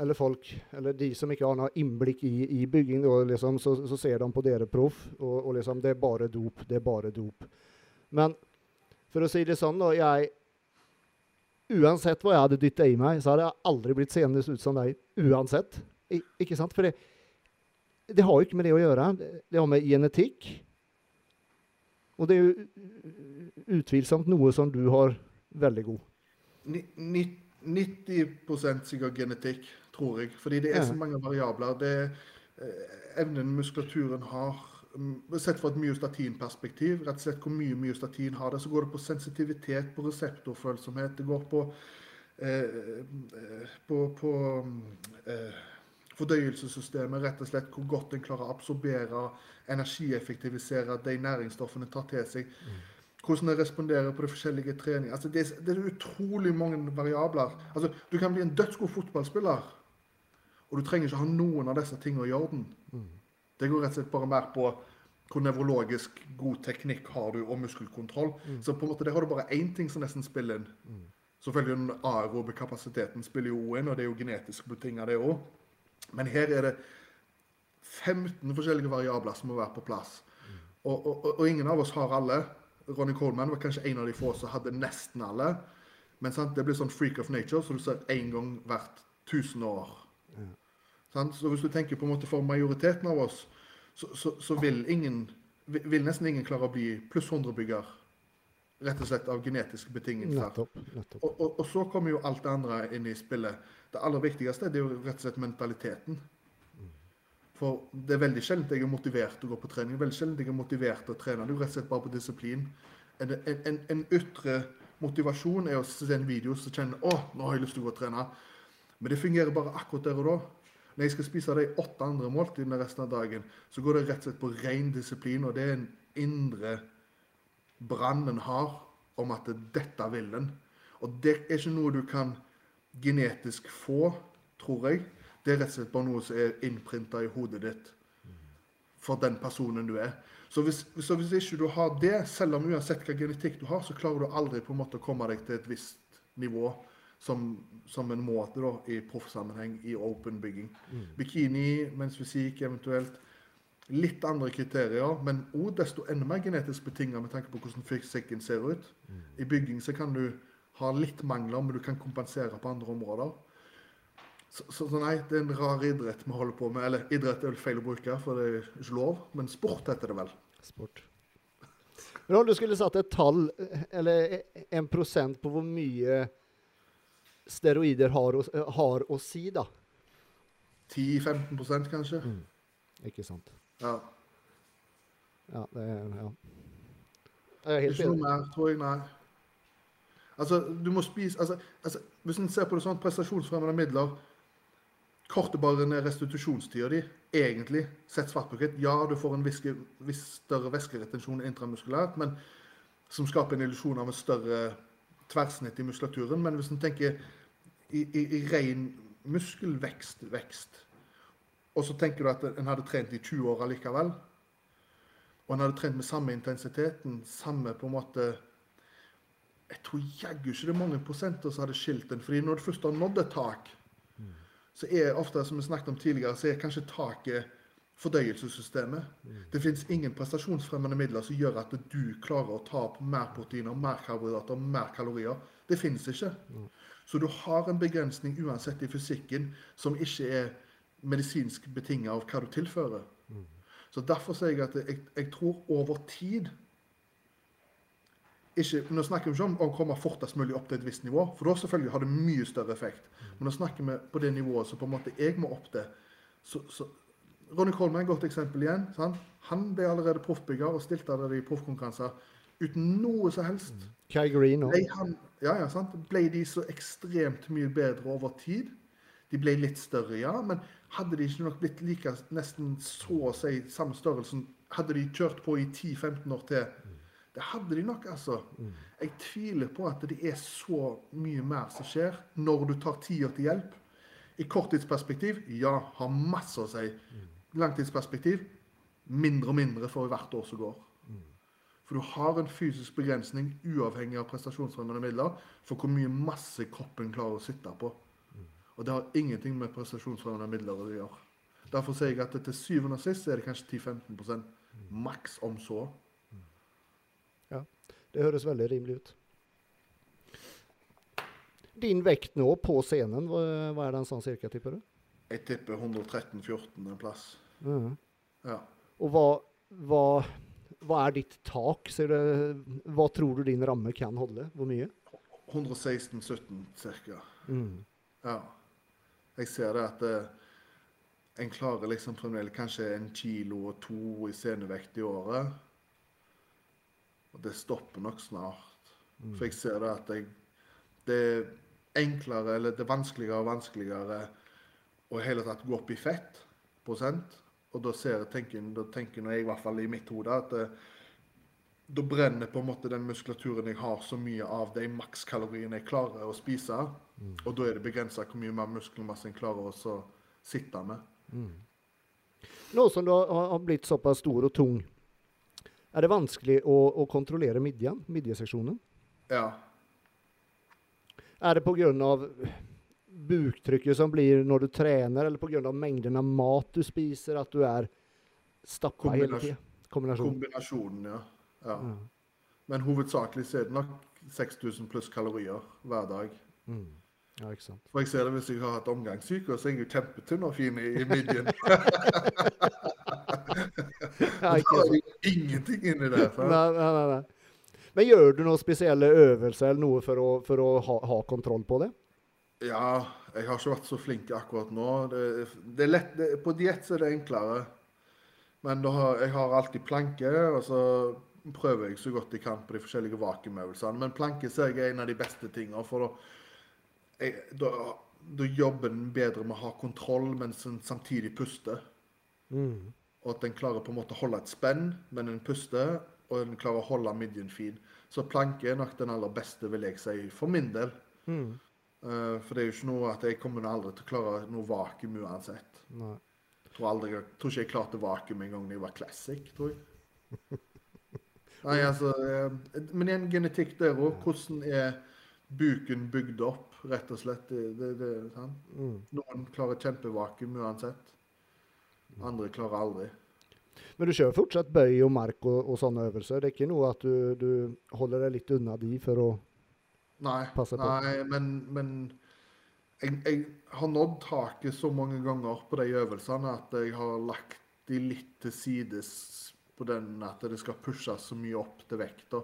eller folk, eller de som ikke har noe innblikk i, i bygging, da, liksom, så, så ser de på dere proff, og, og liksom, det er bare dop, det er bare dop. Men for å si det sånn, da, jeg Uansett hva jeg hadde dytta i meg, så hadde jeg aldri blitt seende ut som deg. Uansett. I, ikke sant? For det, det har jo ikke med det å gjøre. Det har med genetikk. Og det er jo utvilsomt noe som du har veldig god. Ni- ni- 90 sikkert genetikk, tror jeg. Fordi det er så mange variabler. Det er eh, evnen muskulaturen har mm, Sett fra et myostatinperspektiv, rett og slett hvor mye myostatin har det, så går det på sensitivitet, på reseptorfølsomhet. Det går på, eh, eh, på, på mm, eh, fordøyelsessystemet, rett og slett hvor godt en klarer å absorbere, energieffektivisere de næringsstoffene tar til seg hvordan en responderer på de forskjellige treningene. Altså, det, er, det er utrolig mange variabler. Altså, du kan bli en dødsgod fotballspiller, Og du trenger ikke ha noen av disse tingene i orden. Det går rett og slett bare mer på hvor nevrologisk god teknikk har du, og muskelkontroll. Så på en måte der har du bare én ting som nesten spiller inn. Selvfølgelig den aerobe kapasiteten spiller jo inn, og det er jo genetisk betinget, det òg. Men her er det 15 forskjellige variabler som må være på plass. Og, og, og, ingen av oss har alle. Ronny Coleman var kanskje en av de få som hadde nesten alle. Men sant? det blir sånn freak of nature, så du ser én gang hvert 1000 år. Sant? Så hvis du tenker på en måte for majoriteten av oss, så, så, så vil, ingen, vil nesten ingen klare å bli pluss 100-bygger. Rett og slett av genetiske betingelser. Nettopp. nettopp. Og, og, og så kommer jo alt det andre inn i spillet. Det aller viktigste det er jo rett og slett mentaliteten. For det er veldig sjelden jeg er motivert til å gå på trening. veldig sjelden jeg er motivert til å trene. Det er jo rett og slett bare på disiplin. En, en, en, ytre motivasjon er å se en video som kjenner å, nå har jeg lyst til å gå og trene. Men det fungerer bare akkurat der og da. Når jeg skal spise de åtte andre måltidene resten av dagen, så går det rett og slett på ren disiplin, og det er en indre en har om at dette vil den. Og det er ikke noe du kan genetisk få, tror jeg. Det er rett og slett bare noe som er innprinta i hodet ditt for den personen du er. Så hvis, så hvis ikke du har det, selv om uansett hva genetikk du har, så klarer du aldri på en måte å komme deg til et visst nivå som, som en måte da, i proffsammenheng, i open bygging. Bikini, mens fysikk eventuelt. Litt andre kriterier, men òg desto enda mer genetisk betinget med tanke på hvordan fysikken ser ut. I bygging så kan du ha litt mangler, men du kan kompensere på andre områder. Så, så, nei, det er en rar idrett vi holder på med. Eller idrett er vel feil å bruke, for det er ikke lov. Men sport heter det vel. Sport. Men om du skulle satt et tall, eller en prosent på hvor mye steroider har har å si, da? 10-15 kanskje. Ikke sant? Ja. Ja, det er ja. Jeg er helt Ikke noe mer, tror jeg, nei. Altså, du må spise altså, altså, Hvis en ser på det sånn, prestasjonsfremmende midler Kortet bare ned restitusjonstida di, egentlig, sett svart på hvitt. Ja, du får en viss, viss større væskeretensjon intramuskulært, men som skaper en illusjon av en større tverrsnitt i muskulaturen. Men hvis en tenker i, i, i ren muskelvekst, vekst, og så tenker du at en hadde trent i 20 år allikevel, og en hadde trent med samme intensiteten, samme på en måte Jeg tror jaggu ikke det er mange prosenter som hadde skilt en. fordi når du først har nådd et tak, så er ofte, som vi snakket om tidligere, så er kanskje taket fordøyelsessystemet. Det fins ingen prestasjonsfremmende midler som gjør at du klarer å ta opp mer proteiner, mer karbohydrater, mer kalorier. Det fins ikke. Så du har en begrensning uansett i fysikken som ikke er medisinsk betinget av hva du tilfører. Så derfor sier jeg at jeg, jeg tror over tid ikke, Nå snakker vi ikke om å komme fortest mulig opp til et visst nivå, for da selvfølgelig har det mye større effekt. Men nå snakker vi på det nivået som på en måte jeg må opp til. Så, så, Ronny Coleman er et godt eksempel igjen. Sant? Han ble allerede proffbygger og stilte allerede i proffkonkurranser uten noe som helst. Kai Green òg. Ja, ja, sant? ble de så ekstremt mye bedre over tid? De ble litt større, ja, men hadde de ikke nok blitt like nesten så å si samme størrelsen Hadde de kjørt på i 10-15 år til? Det hadde de nok, altså. Jeg tviler på at det er så mye mer som skjer når du tar tida til hjelp. I korttidsperspektiv, ja, har masse å si. Langtidsperspektiv, mindre og mindre for hvert år som går. For du har en fysisk begrensning uavhengig av prestasjonsfremmende midler for hvor mye masse kroppen klarer å sitte på. Og det har ingenting med prestasjonsfremmende midler å gjøre. Derfor sier jeg at til syvende og sist er det kanskje 10-15% maks om så. Ja, det høres veldig rimelig ut. Din vekt nå på scenen, hva, er den sånn cirka, tipper du? Jeg tipper 113-14 en plass. Mm. Ja. Og hva, hva, hva er ditt tak? Ser du, hva tror du din ramme kan holde? Hvor mye? 116-17 cirka. Mm. Ja. Jeg ser det at eh, en klarer liksom fremdeles kanskje en kilo og to i scenevekt i året. Og det stopper nok snart. For jeg ser det at jeg Det er enklere, eller det er vanskeligere og vanskeligere å hele tatt gå opp i fett, prosent. Og da ser tenker, da tenker jeg i hvert fall i mitt hode at eh, da brenner på en måte den muskulaturen jeg har, så mye av de makskaloriene jeg klarer å spise. Og da er det begrensa hvor mye mer muskelmasse en klarer å sitte med. Mm. Nå som du har, blitt såpass stor og tung, er det vanskelig å, å kontrollere midjen, midjeseksjonen? Ja. Er det pga. buktrykket som blir når du trener, eller pga. mengden av mat du spiser, at du er stappa hele tida? Kombinasjonen, ja. Ja. Ja. Men hovedsakelig så er det nok 6000 pluss kalorier hver dag. Mm. Ja, ikke sant. For jeg ser det hvis jeg har hatt omgangssyke, så er jeg jo kjempetynn og fin i, i midjen. <laughs> Ja, ikke sant. det ingenting inni der. Nei, nei, nei, nei. Men gjør du noen spesielle øvelser eller noe for å, for å ha, ha kontroll på det? Ja, jeg har ikke vært så flink akkurat nå. Det, det er lett, det, på diett er det enklere. Men har, jeg har alltid planke, og så prøver jeg så godt jeg kan på de forskjellige vakuumøvelsene. Men planke ser jeg er en av de beste tingene, for da, da, da jobber en bedre med å ha kontroll mens en samtidig puster. Mm. Og at en klarer på en måte å holde et spenn, men en puster, og en klarer å holde midjen fin. Så planke er nok den aller beste, vil jeg si, for min del. Mm. Uh, for det er jo ikke noe at jeg kommer aldri til å klare noe vakuum uansett. Nei. Jeg tror, aldri, jeg tror ikke jeg klarte vakuum en gang da jeg var classic, tror jeg. <laughs> Nei, altså eh, Men igjen, genetikk der òg. Hvordan er buken bygd opp, rett og slett? Det, det, det, sant? Mm. Noen klarer kjempevakuum uansett. Andre klarer aldri. Men du kjører fortsatt bøy og mark og, og sånne øvelser? Det er ikke noe at du, du holder deg litt unna de for å Nei, passe på. nei men, men jeg, jeg har nådd taket så mange ganger på de øvelsene at jeg har lagt de litt til sides på den at det skal pushes så mye opp til vekta.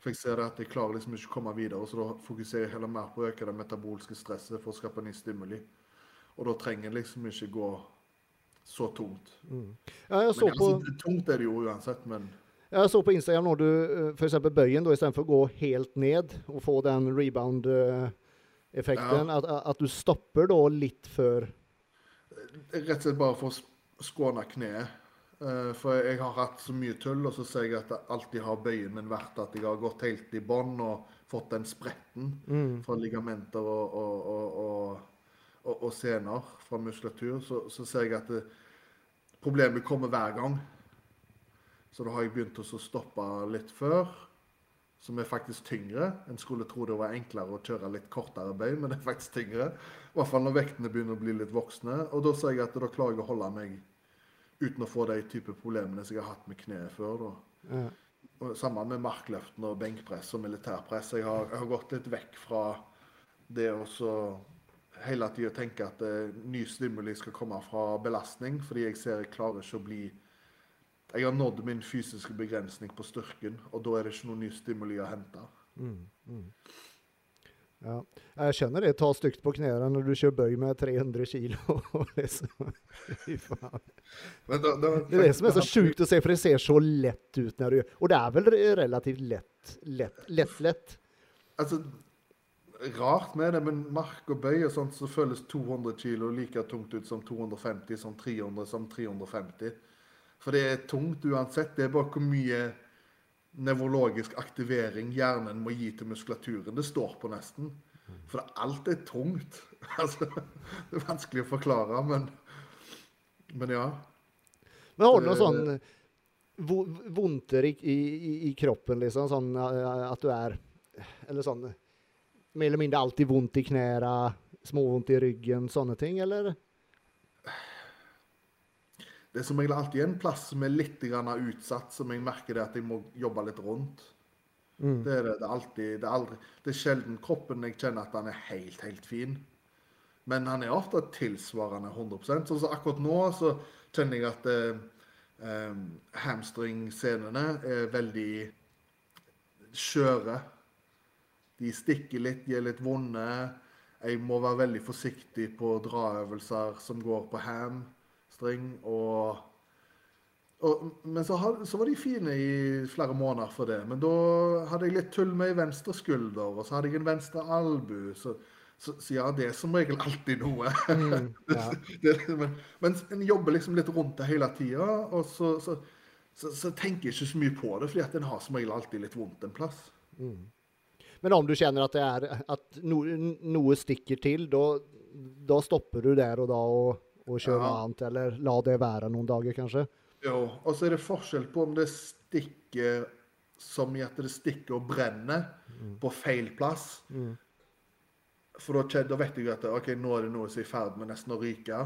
For jeg ser at jeg klarer liksom ikke å komme videre, så da fokuserer jeg heller mer på å øke det metabolske stresset for å skape ny stimuli. Og da trenger jeg liksom ikke gå så tungt. Ja, jeg så Men på, altså, tungt er det jo uansett, men jeg så på Instagram når du f.eks. bøyen, da, istedenfor å gå helt ned og få den rebound-effekten, at, at du stopper da litt før Rett og slett bare for å skåne kneet. Eh, For jeg har hatt så mye tull, og så ser jeg at det alltid har bøyen min vært at jeg har gått helt i bånn og fått den spretten fra ligamenter og, og, og, og, og, og sener fra muskulatur. Så, så ser jeg at det, problemet kommer hver gang. Så da har jeg begynt å stoppe litt før, som er faktisk tyngre. En skulle tro det var enklere å kjøre litt kortere bøy, men det er faktisk tyngre. I hvert fall når vektene begynner å bli litt voksne. Og da ser jeg at da klarer jeg å holde meg uten å få de type problemene som jeg har hatt med kneet før. da. Ja. Og sammen med markløften og benkpress og militærpress. Jeg har, jeg har gått litt vekk fra det å hele tida tenke at eh, ny stimuli skal komme fra belastning, fordi jeg ser jeg klarer ikke å bli Jeg har nådd min fysiske begrensning på styrken, og da er det ikke noe ny stimuli å hente. Ja. Jeg skjønner det tar stygt på knærne når du kjører bøy med 300 kilo. <laughs> liksom. Da, da, Det er det som er så sjukt å se, for det ser så lett ut når du Og det er vel relativt lett. Lett, lett, lett. Altså, rart med det, men mark og bøy og sånt, så føles 200 kilo like tungt ut som 250, som 300, som 350. For det er tungt uansett. Det er bare hvor mye nevrologisk aktivering hjernen må gi til muskulaturen. Det står på nesten. For alt er tungt. <laughs> Altså, det er vanskelig å forklare, men, men ja. Men har du noe Det- sånn vo- vondter i, i, i- i kroppen, liksom? Sånn eh, at du er Eller sånn Mer eller mindre alltid vondt i knærne, småvondt i ryggen, sånne ting, eller? Det er som regel alltid en plass som er litt utsatt, som jeg merker det at jeg må jobbe litt rundt. Det er det. Det er alltid, det er aldri, det er sjelden kroppen jeg kjenner at han er helt, helt fin. Men han er ofte tilsvarende 100% så akkurat nå så kjenner jeg at eh, eh, hamstringsenene er veldig skjøre. De stikker litt, de er litt vonde. Jeg må være veldig forsiktig på draøvelser som går på hamstring. Og, og, men så, had, så var de fine i flere måneder for det. Men da hadde jeg litt tull med ei venstre skulder, og så hadde jeg en venstre albu. Så, så, så ja, det er som regel alltid noe. <laughs> ja. det, men, men en jobber liksom litt rundt det hele tida, og så, så, tenker jeg ikke så mye på det, fordi at en har som regel alltid litt vondt en plass. Men om du kjenner at, det er, at no, noe stikker til, da stopper du der og da og, og kjøre Ja. annet, eller la det være noen dager, kanskje. Jo, og så er det forskjell på om det stikker som i at det stikker og brenner på feil plass. For da, da vet jeg at ok, nå er det noe som er i ferd med nesten å ryke.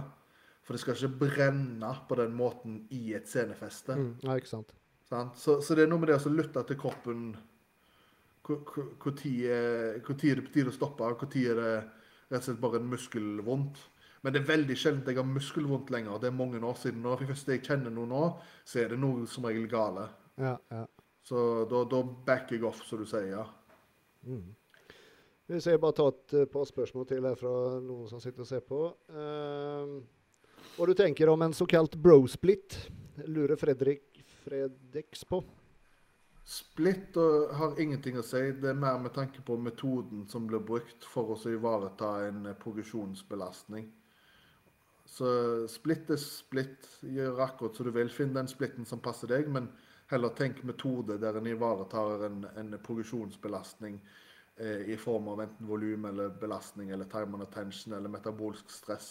For det skal ikke brenne på den måten i et scenefeste. Mm. Ja, ikke sant. Så, så det er noe med det å lytte til kroppen Når er det på tide å stoppe? Når er det rett og slett bare en muskelvondt? Men det er veldig sjelden jeg har muskelvondt lenger. Det er mange år siden. Når først jeg kjenner noe nå, så er det noe som regel gale. Ja, ja. Så da, da backer jeg off, som du sier. ja. Mm. Hvis jeg bare tar et eh, par spørsmål til her fra noen som sitter og ser på. Uh, hva du tenker om en såkalt bro-split? Lurer Fredrik Fredriks på. Split og har ingenting å si. Det er mer med tanke på metoden som blir brukt for å ivareta en eh, progresjonsbelastning. Så splitt er splitt. Gjør akkurat som du vil. Finn den splitten som passer deg, men heller tenk metode der en ivaretar en, en progresjonsbelastning eh, i form av enten volum eller belastning eller time and attention eller metabolsk stress.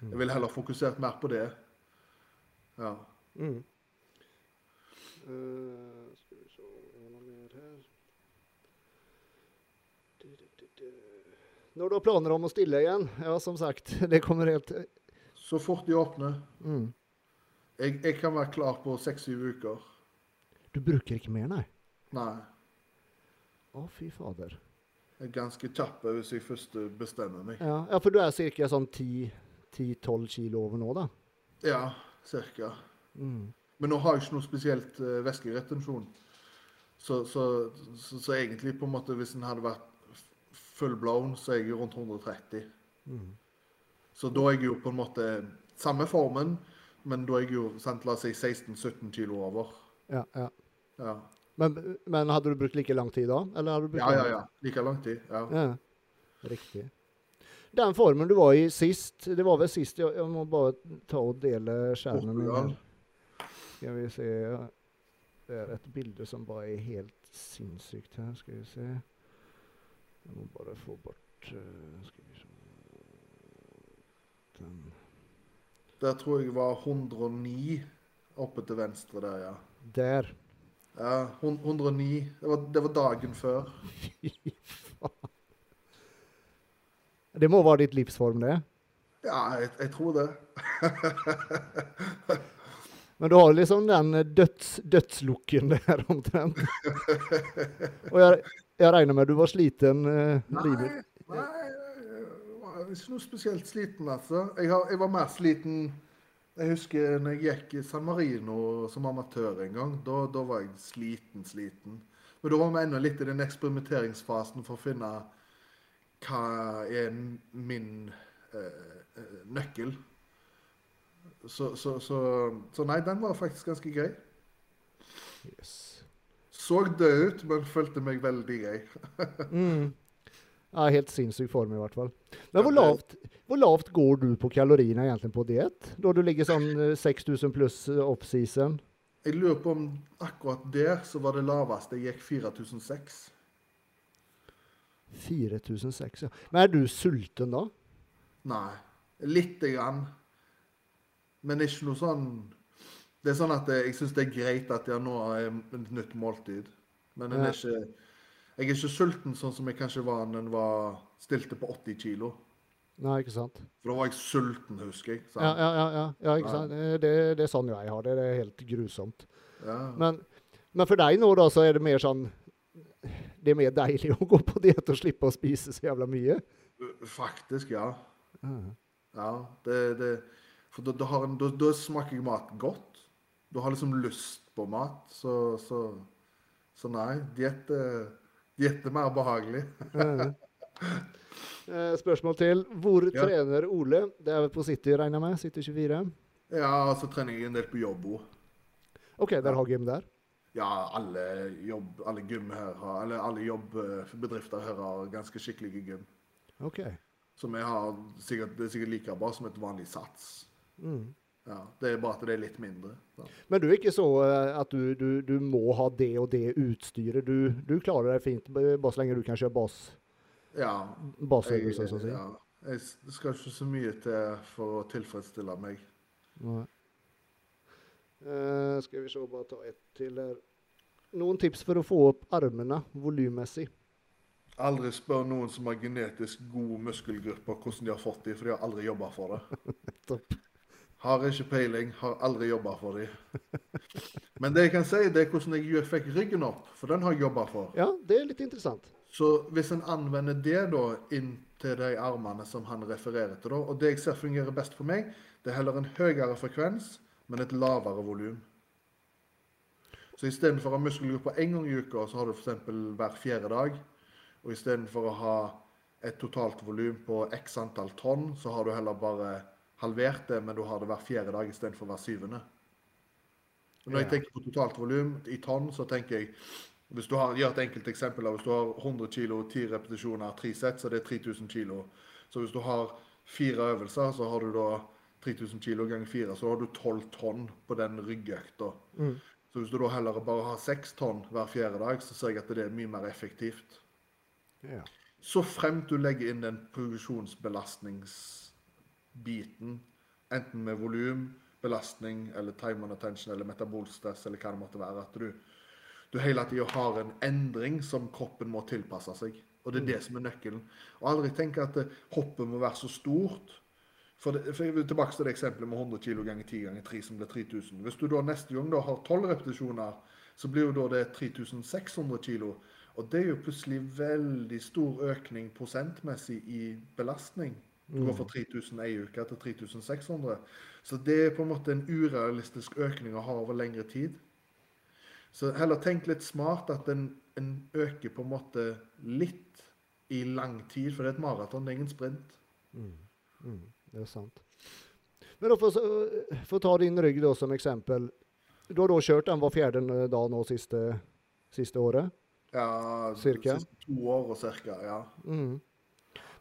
Jeg vil heller fokusert mer på det. Ja. Mm. Uh, skal vi se noe mer her Du, du, du, du. Når du har planer om å stille igjen? Ja, som sagt, <laughs> det kommer helt Så fort de åpner. mm. Jeg, jeg kan være klar på seks-syv uker. Du bruker ikke mer, nei? Nei. Å, fy fader. Jeg er ganske kjapp hvis jeg først bestemmer meg. Ja, ja for du er ca. sånn 10-12 kilo over nå, da? Ja, cirka. Mm. Men nå har jeg ikke noe spesielt uh, væskeretensjon. Så, så, så, så egentlig, på en måte, hvis den hadde vært full blown, så er jeg rundt 130. Mm. Så da er jeg jo på en måte samme formen, men da er jeg jo sant, la oss si 16-17 kilo over. Ja, ja. Ja. Men, men hadde du brukt like lang tid da? Eller hadde du brukt ja, ja, ja. Like lang tid. Ja. Ja, riktig. Den formen du var i sist, det var vel sist Jeg, jeg må bare ta og dele skjermen min. Her. Skal vi se Det er et bilde som bare er helt sinnssykt her. Skal vi se. Jeg må bare få bort eh, Skal vi se Den Der tror jeg var 109 oppe til venstre der, ja. Der. Ja, 109. Det var, det var dagen før. <laughs> Fy faen. Det må være ditt livsform, det. Ja, jeg, jeg tror det. <laughs> Men du har liksom den døds, dødslukken der omtrent. <laughs> Og jeg, jeg regner med du var sliten eh, Nei, livet. nei, ikke noe spesielt sliten, altså. Jeg, har, jeg var mer sliten Jeg husker når jeg gikk i San Marino som amatør en gang. Da, da var jeg sliten, sliten. Men da var vi ennå litt i den eksperimenteringsfasen for å finne hva er min eh, eh, nøkkel. Så, så, så, så nei, den var faktisk ganske grei. Yes. Så død ut, men følte meg veldig grei. <laughs> Mm. Ja, helt sinnssyk form i hvert fall. Men hvor lavt, hvor lavt går du på kaloriene egentlig på diett? Da du ligger sånn eh, 6000 pluss offseason? Jeg lurer på om akkurat der så var det laveste jeg gikk 4006. 4006, ja. Men er du sulten da? Nei, lite grann. Men ikke noe sånn Det er sånn at jeg syns det er greit at jeg nå har et nytt måltid. Men en er ikke, jeg er ikke sulten sånn som jeg kanskje var når jeg var stilte på 80 kilo. Nei, ikke sant? For da var jeg sulten, husker jeg. Ja, ja, ja, ja, ja ikke sant? Det, det er sånn jeg har det. Det er helt grusomt. Ja. Men, men for deg nå da, så er det mer sånn Det er mer deilig <laughs> å gå på diett og slippe å spise så jævla mye? Faktisk, ja. Ja. Ja, det, det For da, da, jeg en, da, da smaker mat godt. Du har liksom lyst på mat. Så, så, så nei, diett er mer behagelig. <laughs> Eh, Spørsmål til. Hvor Ja. trener Ole? Det er vel på City, regner jeg med? City 24? Ja, og så trener jeg en del på jobb òg. OK, dere har gym der? Ja, alle jobb, alle gym her har, eller alle jobbbedrifter her har ganske skikkelige gym. OK. Som jeg har sikkert, det er sikkert like bra som et vanlig sats. Mm. Ja, Det er bare at det er litt mindre. Da. Men du er ikke så eh, at du, du, du må ha det og det utstyret. Du, du klarer deg fint bare så lenge du kan kjøre bas, Ja. basøvelser, så å si. ja, Jeg skal ikke så mye til for å tilfredsstille meg. Nei. Uh, skal vi se, bare ta ett til her. Noen tips for å få opp armene volummessig? Aldri spør noen som har genetisk gode muskelgrupper hvordan de har fått dem, for de har aldri jobba for det. <laughs> Har ikke peiling, har aldri jobba for dem. <laughs> Men det jeg kan si, det er hvordan jeg fikk ryggen opp, for den har jeg jobba for. Ja, det er litt interessant. Så hvis en anvender det da inn til de armene som han refererer til, da, og det jeg ser fungerer best for meg, det er heller en høyere frekvens, men et lavere volum. Så istedenfor å ha muskelgrupper én gang i uka, så har du f.eks. hver fjerde dag. Og istedenfor å ha et totalt volum på x antall tonn, så har du heller bare halvert det, men du har det hver fjerde dag istedenfor hver syvende. Når jeg tenker på totalt volum i tonn, så tenker jeg hvis du har, gjør et enkelt eksempel, hvis du har 100 kg, 10 repetisjoner, 3 sett, så det er 3000 kg. Så hvis du har fire øvelser, så har du da 3000 kg ganger fire, så har du 12 tonn på den ryggøkta. Mm. Så hvis du da heller bare har 6 tonn hver fjerde dag, så ser jeg at det er mye mer effektivt. Ja. Så fremt du legger inn den progresjonsbelastningsbiten, enten med volum, belastning eller time on attention eller metabolstress eller hva det måtte være, at du, du hele tida har en endring som kroppen må tilpasse seg. Og det er det som er nøkkelen. Og aldri tenke at eh, hoppet må være så stort. For, det, for jeg vil tilbake til det eksempelet med 100 kg ganger 10 ganger 3 som blir 3000. Hvis du da neste gang da har 12 repetisjoner, så blir jo da det 3600 kg. Og det er jo plutselig veldig stor økning prosentmessig i belastning. Du går fra 3000 ei uke til 3600. Så det er på en måte en urealistisk økning å ha over lengre tid. Så heller tenk litt smart at en, en øker på en måte litt i lang tid, for det er et maraton, det er ingen sprint. Mm, det er sant. Men da, for, for å ta din rygg da, som eksempel. Du har da kjørt den hver fjerde dag nå siste, siste året? Ja, Cirka? siste to år og cirka, ja. Mm.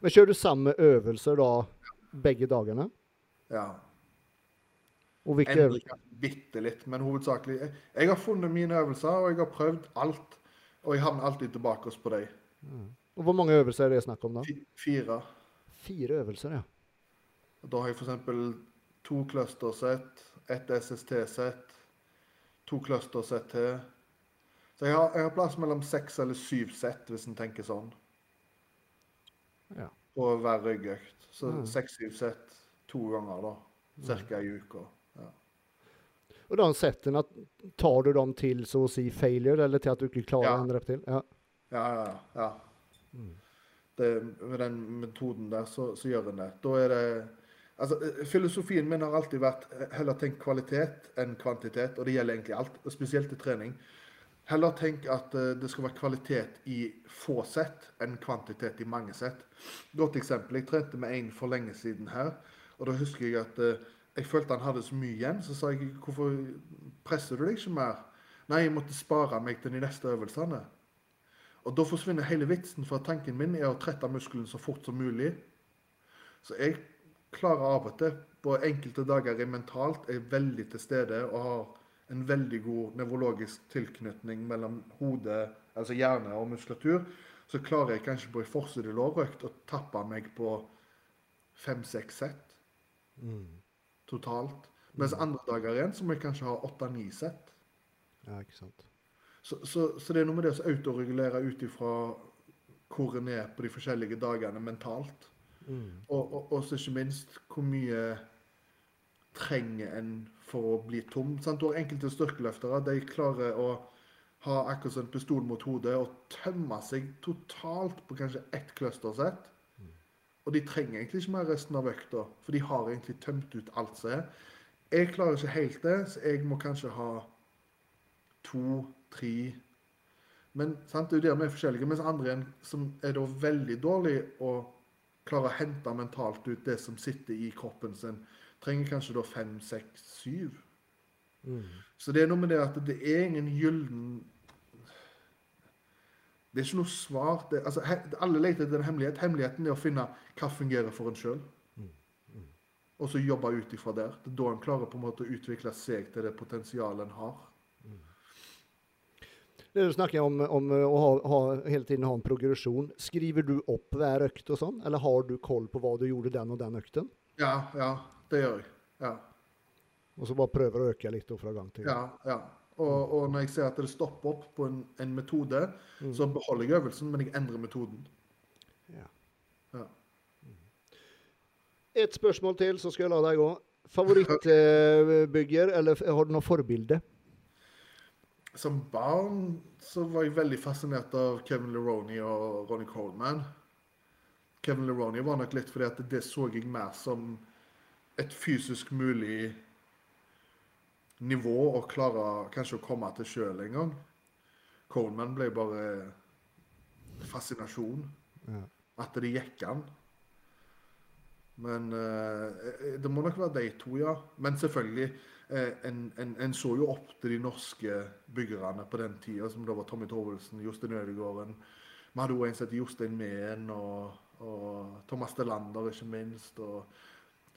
Men kjører du samme øvelser da begge dagene? ja. Og hvilke øvelser? Bitte litt, men hovedsakelig jeg, har funnet mine øvelser, og jeg har prøvd alt. Og jeg havner alltid tilbake oss på dem. Og hvor mange øvelser er det snakk om da? Fi- Fire. Fire øvelser, ja. Da har jeg f.eks. to clustersett, ett SST-sett, to clustersett til. Så jeg har, jeg har plass mellom seks eller syv sett, hvis en tenker sånn, ja. på hver ryggøkt. Så Mm. seks-syv sett to ganger, da. Cirka i uke. Ja. Og de settene, tar du dem til så å si failure, eller til at du ikke klarer Ja. en rep til? Ja. Ja, ja, ja. Mm. Det, med den metoden der, så, så gjør en det. Da er det Altså, eh, filosofien min har alltid vært eh, heller tenk kvalitet enn kvantitet, og det gjelder egentlig alt, spesielt i trening. Heller tenk at eh, det skal være kvalitet i få sett enn kvantitet i mange sett. Godt eksempel. Jeg trente med en for lenge siden her, og da husker jeg at eh, jeg følte han hadde så mye igjen. Så sa jeg hvorfor presser du deg ikke mer? Nei, jeg måtte spare meg til de neste øvelsene. Og da forsvinner hele vitsen, for tanken min er å trette muskelen så fort som mulig. Så jeg klarer av og til, på enkelte dager jeg mentalt er veldig til stede og har en veldig god nevrologisk tilknytning mellom hode, altså hjerne og muskulatur, så klarer jeg kanskje på en forside lårøkt å tappe meg på fem-seks sett Mm. totalt. Mens andre dager igjen så må jeg kanskje ha åtte-ni sett. ja, ikke sant. Så, så, så det er noe med det å autoregulere ut ifra hvor en er på de forskjellige dagene mentalt. Mm. Og, og, og så ikke minst hvor mye trenger en for å bli tom. Sant? Du har enkelte styrkeløftere. De klarer å ha akkurat som en pistol mot hodet og tømme seg totalt på kanskje ett clustersett. Og de trenger egentlig ikke mer resten av økta, for de har egentlig tømt ut alt som er. Jeg klarer ikke helt det, så jeg må kanskje ha to, tre Men sant, det er jo der vi er forskjellige. Mens andre igjen, som er da veldig dårlig å klare å hente mentalt ut det som sitter i kroppen sin, trenger kanskje da fem, seks, syv. Mm. Så det er noe med det at det er ingen gyllen Det er ikke noe svar. Det, altså, he, alle leter etter en hemmelighet. Hemmeligheten er å finne hva fungerer for en sjøl. Og så jobbe ut ifra der. Det er da en klarer på en måte å utvikle seg til det potensialet en har. Det du snakker om, om å ha, ha, hele tiden ha en progresjon. Skriver du opp hver økt og sånn, eller har du koll på hva du gjorde den og den økten? Ja, ja, det gjør jeg. Ja. Og så bare prøver å øke litt fra gang til gang? Ja, ja. Og, og når jeg ser at det stopper opp på en, en metode, Mm. så beholder jeg øvelsen, men jeg endrer metoden. Ja. Ja. Et spørsmål til, så skal jeg la deg gå. Favorittbygger, <laughs> eller har du noe forbilde? Som barn så var jeg veldig fascinert av Kevin Leroni og Ronny Coleman. Kevin Leroni var nok litt fordi at det så jeg mer som et fysisk mulig nivå å klare kanskje å komme til sjøl en gang. Coleman ble bare fascinasjon. Ja. At det gikk an. Men eh, det må nok være de to, ja. Men selvfølgelig, eh, en, en, en så jo opp til de norske byggerne på den tida, som da var Tommy Torvaldsen, Jostein Ødegaarden. Vi hadde òg en som het Jostein Mehn, og, og Thomas Delander, ikke minst. Og,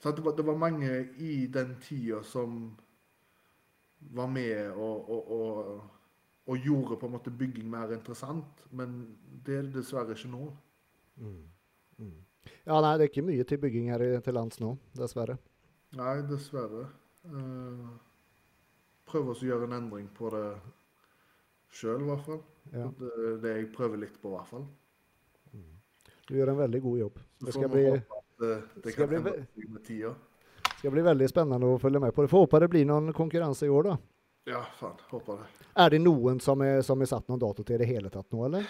det, var, det var mange i den tida som var med og, og, og, og gjorde på en måte bygging mer interessant. Men det er det dessverre ikke nå. Ja, nei, det er ikke mye til bygging her i- til lands nå, dessverre. Nei, dessverre. Uh, prøver å gjøre en endring på det sjøl, i hvert fall. Ja. Det det jeg prøver litt på, i hvert fall. Du gjør en veldig god jobb. Det skal bli, håpe det, det kan bli med tida. skal bli veldig spennende å følge med på. Det får håpe det blir noen konkurranse i år, da. Ja, faen. Håper det. Er det noen som er, som er satt noen dato til i det hele tatt nå, eller?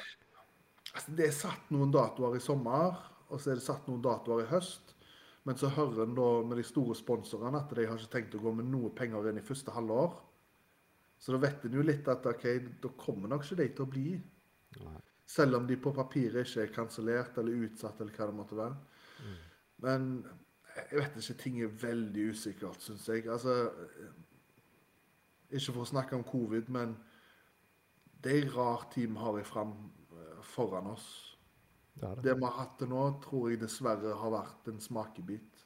Altså, det er satt noen datoer i sommer, og så er det satt noen datoer i høst. Men så hører en da med de store sponsorene at de har ikke tenkt å gå med noe penger inn i første halvår. Så da vet en jo litt at ok, da kommer nok ikke de til å bli. Nei. Selv om de på papiret ikke er kansellert eller utsatt eller hva det måtte være. Men jeg vet ikke, ting er veldig usikkert, syns jeg. Altså Ikke for å snakke om covid, men det er en rar tid vi har fram, eh, foran oss. Det det. Det vi har hatt til nå, tror jeg dessverre har vært en smakebit.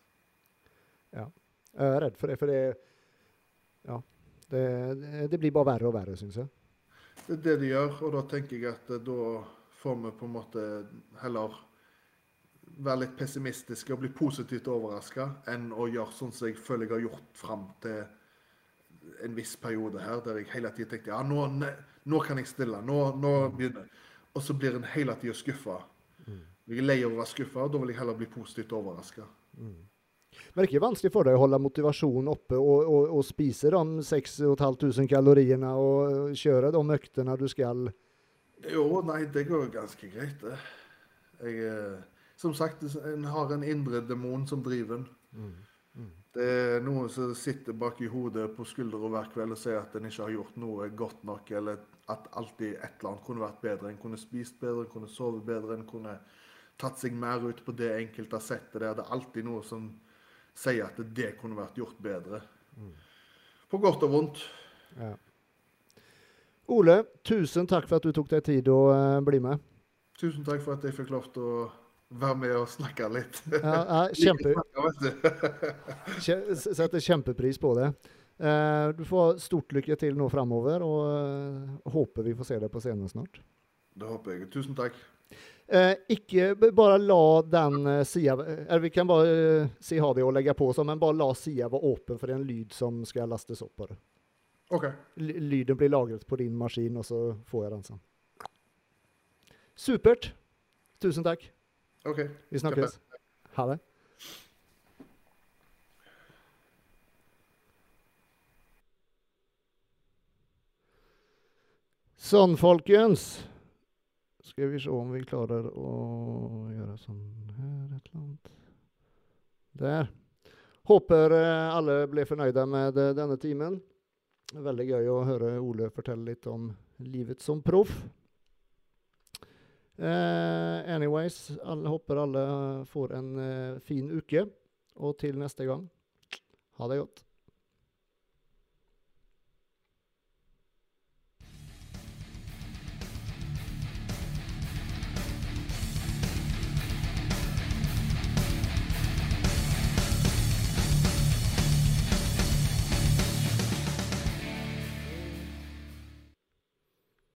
Ja. Jeg er redd for det, for det Ja. Det, det- det blir bare verre og verre, syns jeg. Det er det de gjør, og da tenker jeg at eh, da får vi på en måte heller være litt pessimistiske og bli positivt overraska, enn å gjøre sånn som jeg føler jeg har gjort fram til en viss periode her, der jeg hele tida tenkte ja, nå, ne, nå kan jeg stille, nå, nå begynner Og så blir en hele tida skuffa. Jeg er lei av å være skuffa, og da vil jeg heller bli positivt overraska. Men det er ikke vanskelig for deg å holde motivasjonen oppe og, og, og spise de 6500 kaloriene og kjøre de øktene du skal? Jo, nei, det går ganske greit, det. Jeg, eh, som sagt, en har en indre demon som driver en. Det er noen som sitter bak i hodet på skuldra hver kveld og sier at en ikke har gjort noe godt nok, eller at alltid et eller annet kunne vært bedre. En kunne spist bedre, en kunne sovet bedre, en kunne tatt seg mer ut på det enkelte har sett det der. Det er alltid noe som sier at det kunne vært gjort bedre. På godt og vondt. Ja. Ole, tusen takk for at du tok deg tid å eh, bli med. Tusen takk for at jeg fikk lov til å være med og snakke litt. Ja, <laughs> kjempe, setter kjempepris på det. Eh, du får stort lykke til nå framover, og eh, håper vi får se deg på scenen snart. Det håper jeg. Tusen takk. Eh, ikke bare la den eh, sida Eller vi kan bare eh, si ha det og legge på, så, men bare la sida være åpen for en lyd som skal lastes opp på det. OK. Lyden blir lagret på din maskin, og så får jeg den sånn. Supert. Tusen takk. Ok. Vi snakkes. Ha det. Sånn, folkens. Skal vi se om vi klarer å gjøre sånn her et eller annet. Der. Håper eh, alle ble fornøyde med eh, denne timen. Veldig gøy å høre Ole fortelle litt om livet som proff. Eh, anyways, alle, håper alle får en uh, fin uke. Og til neste gang, ha det godt.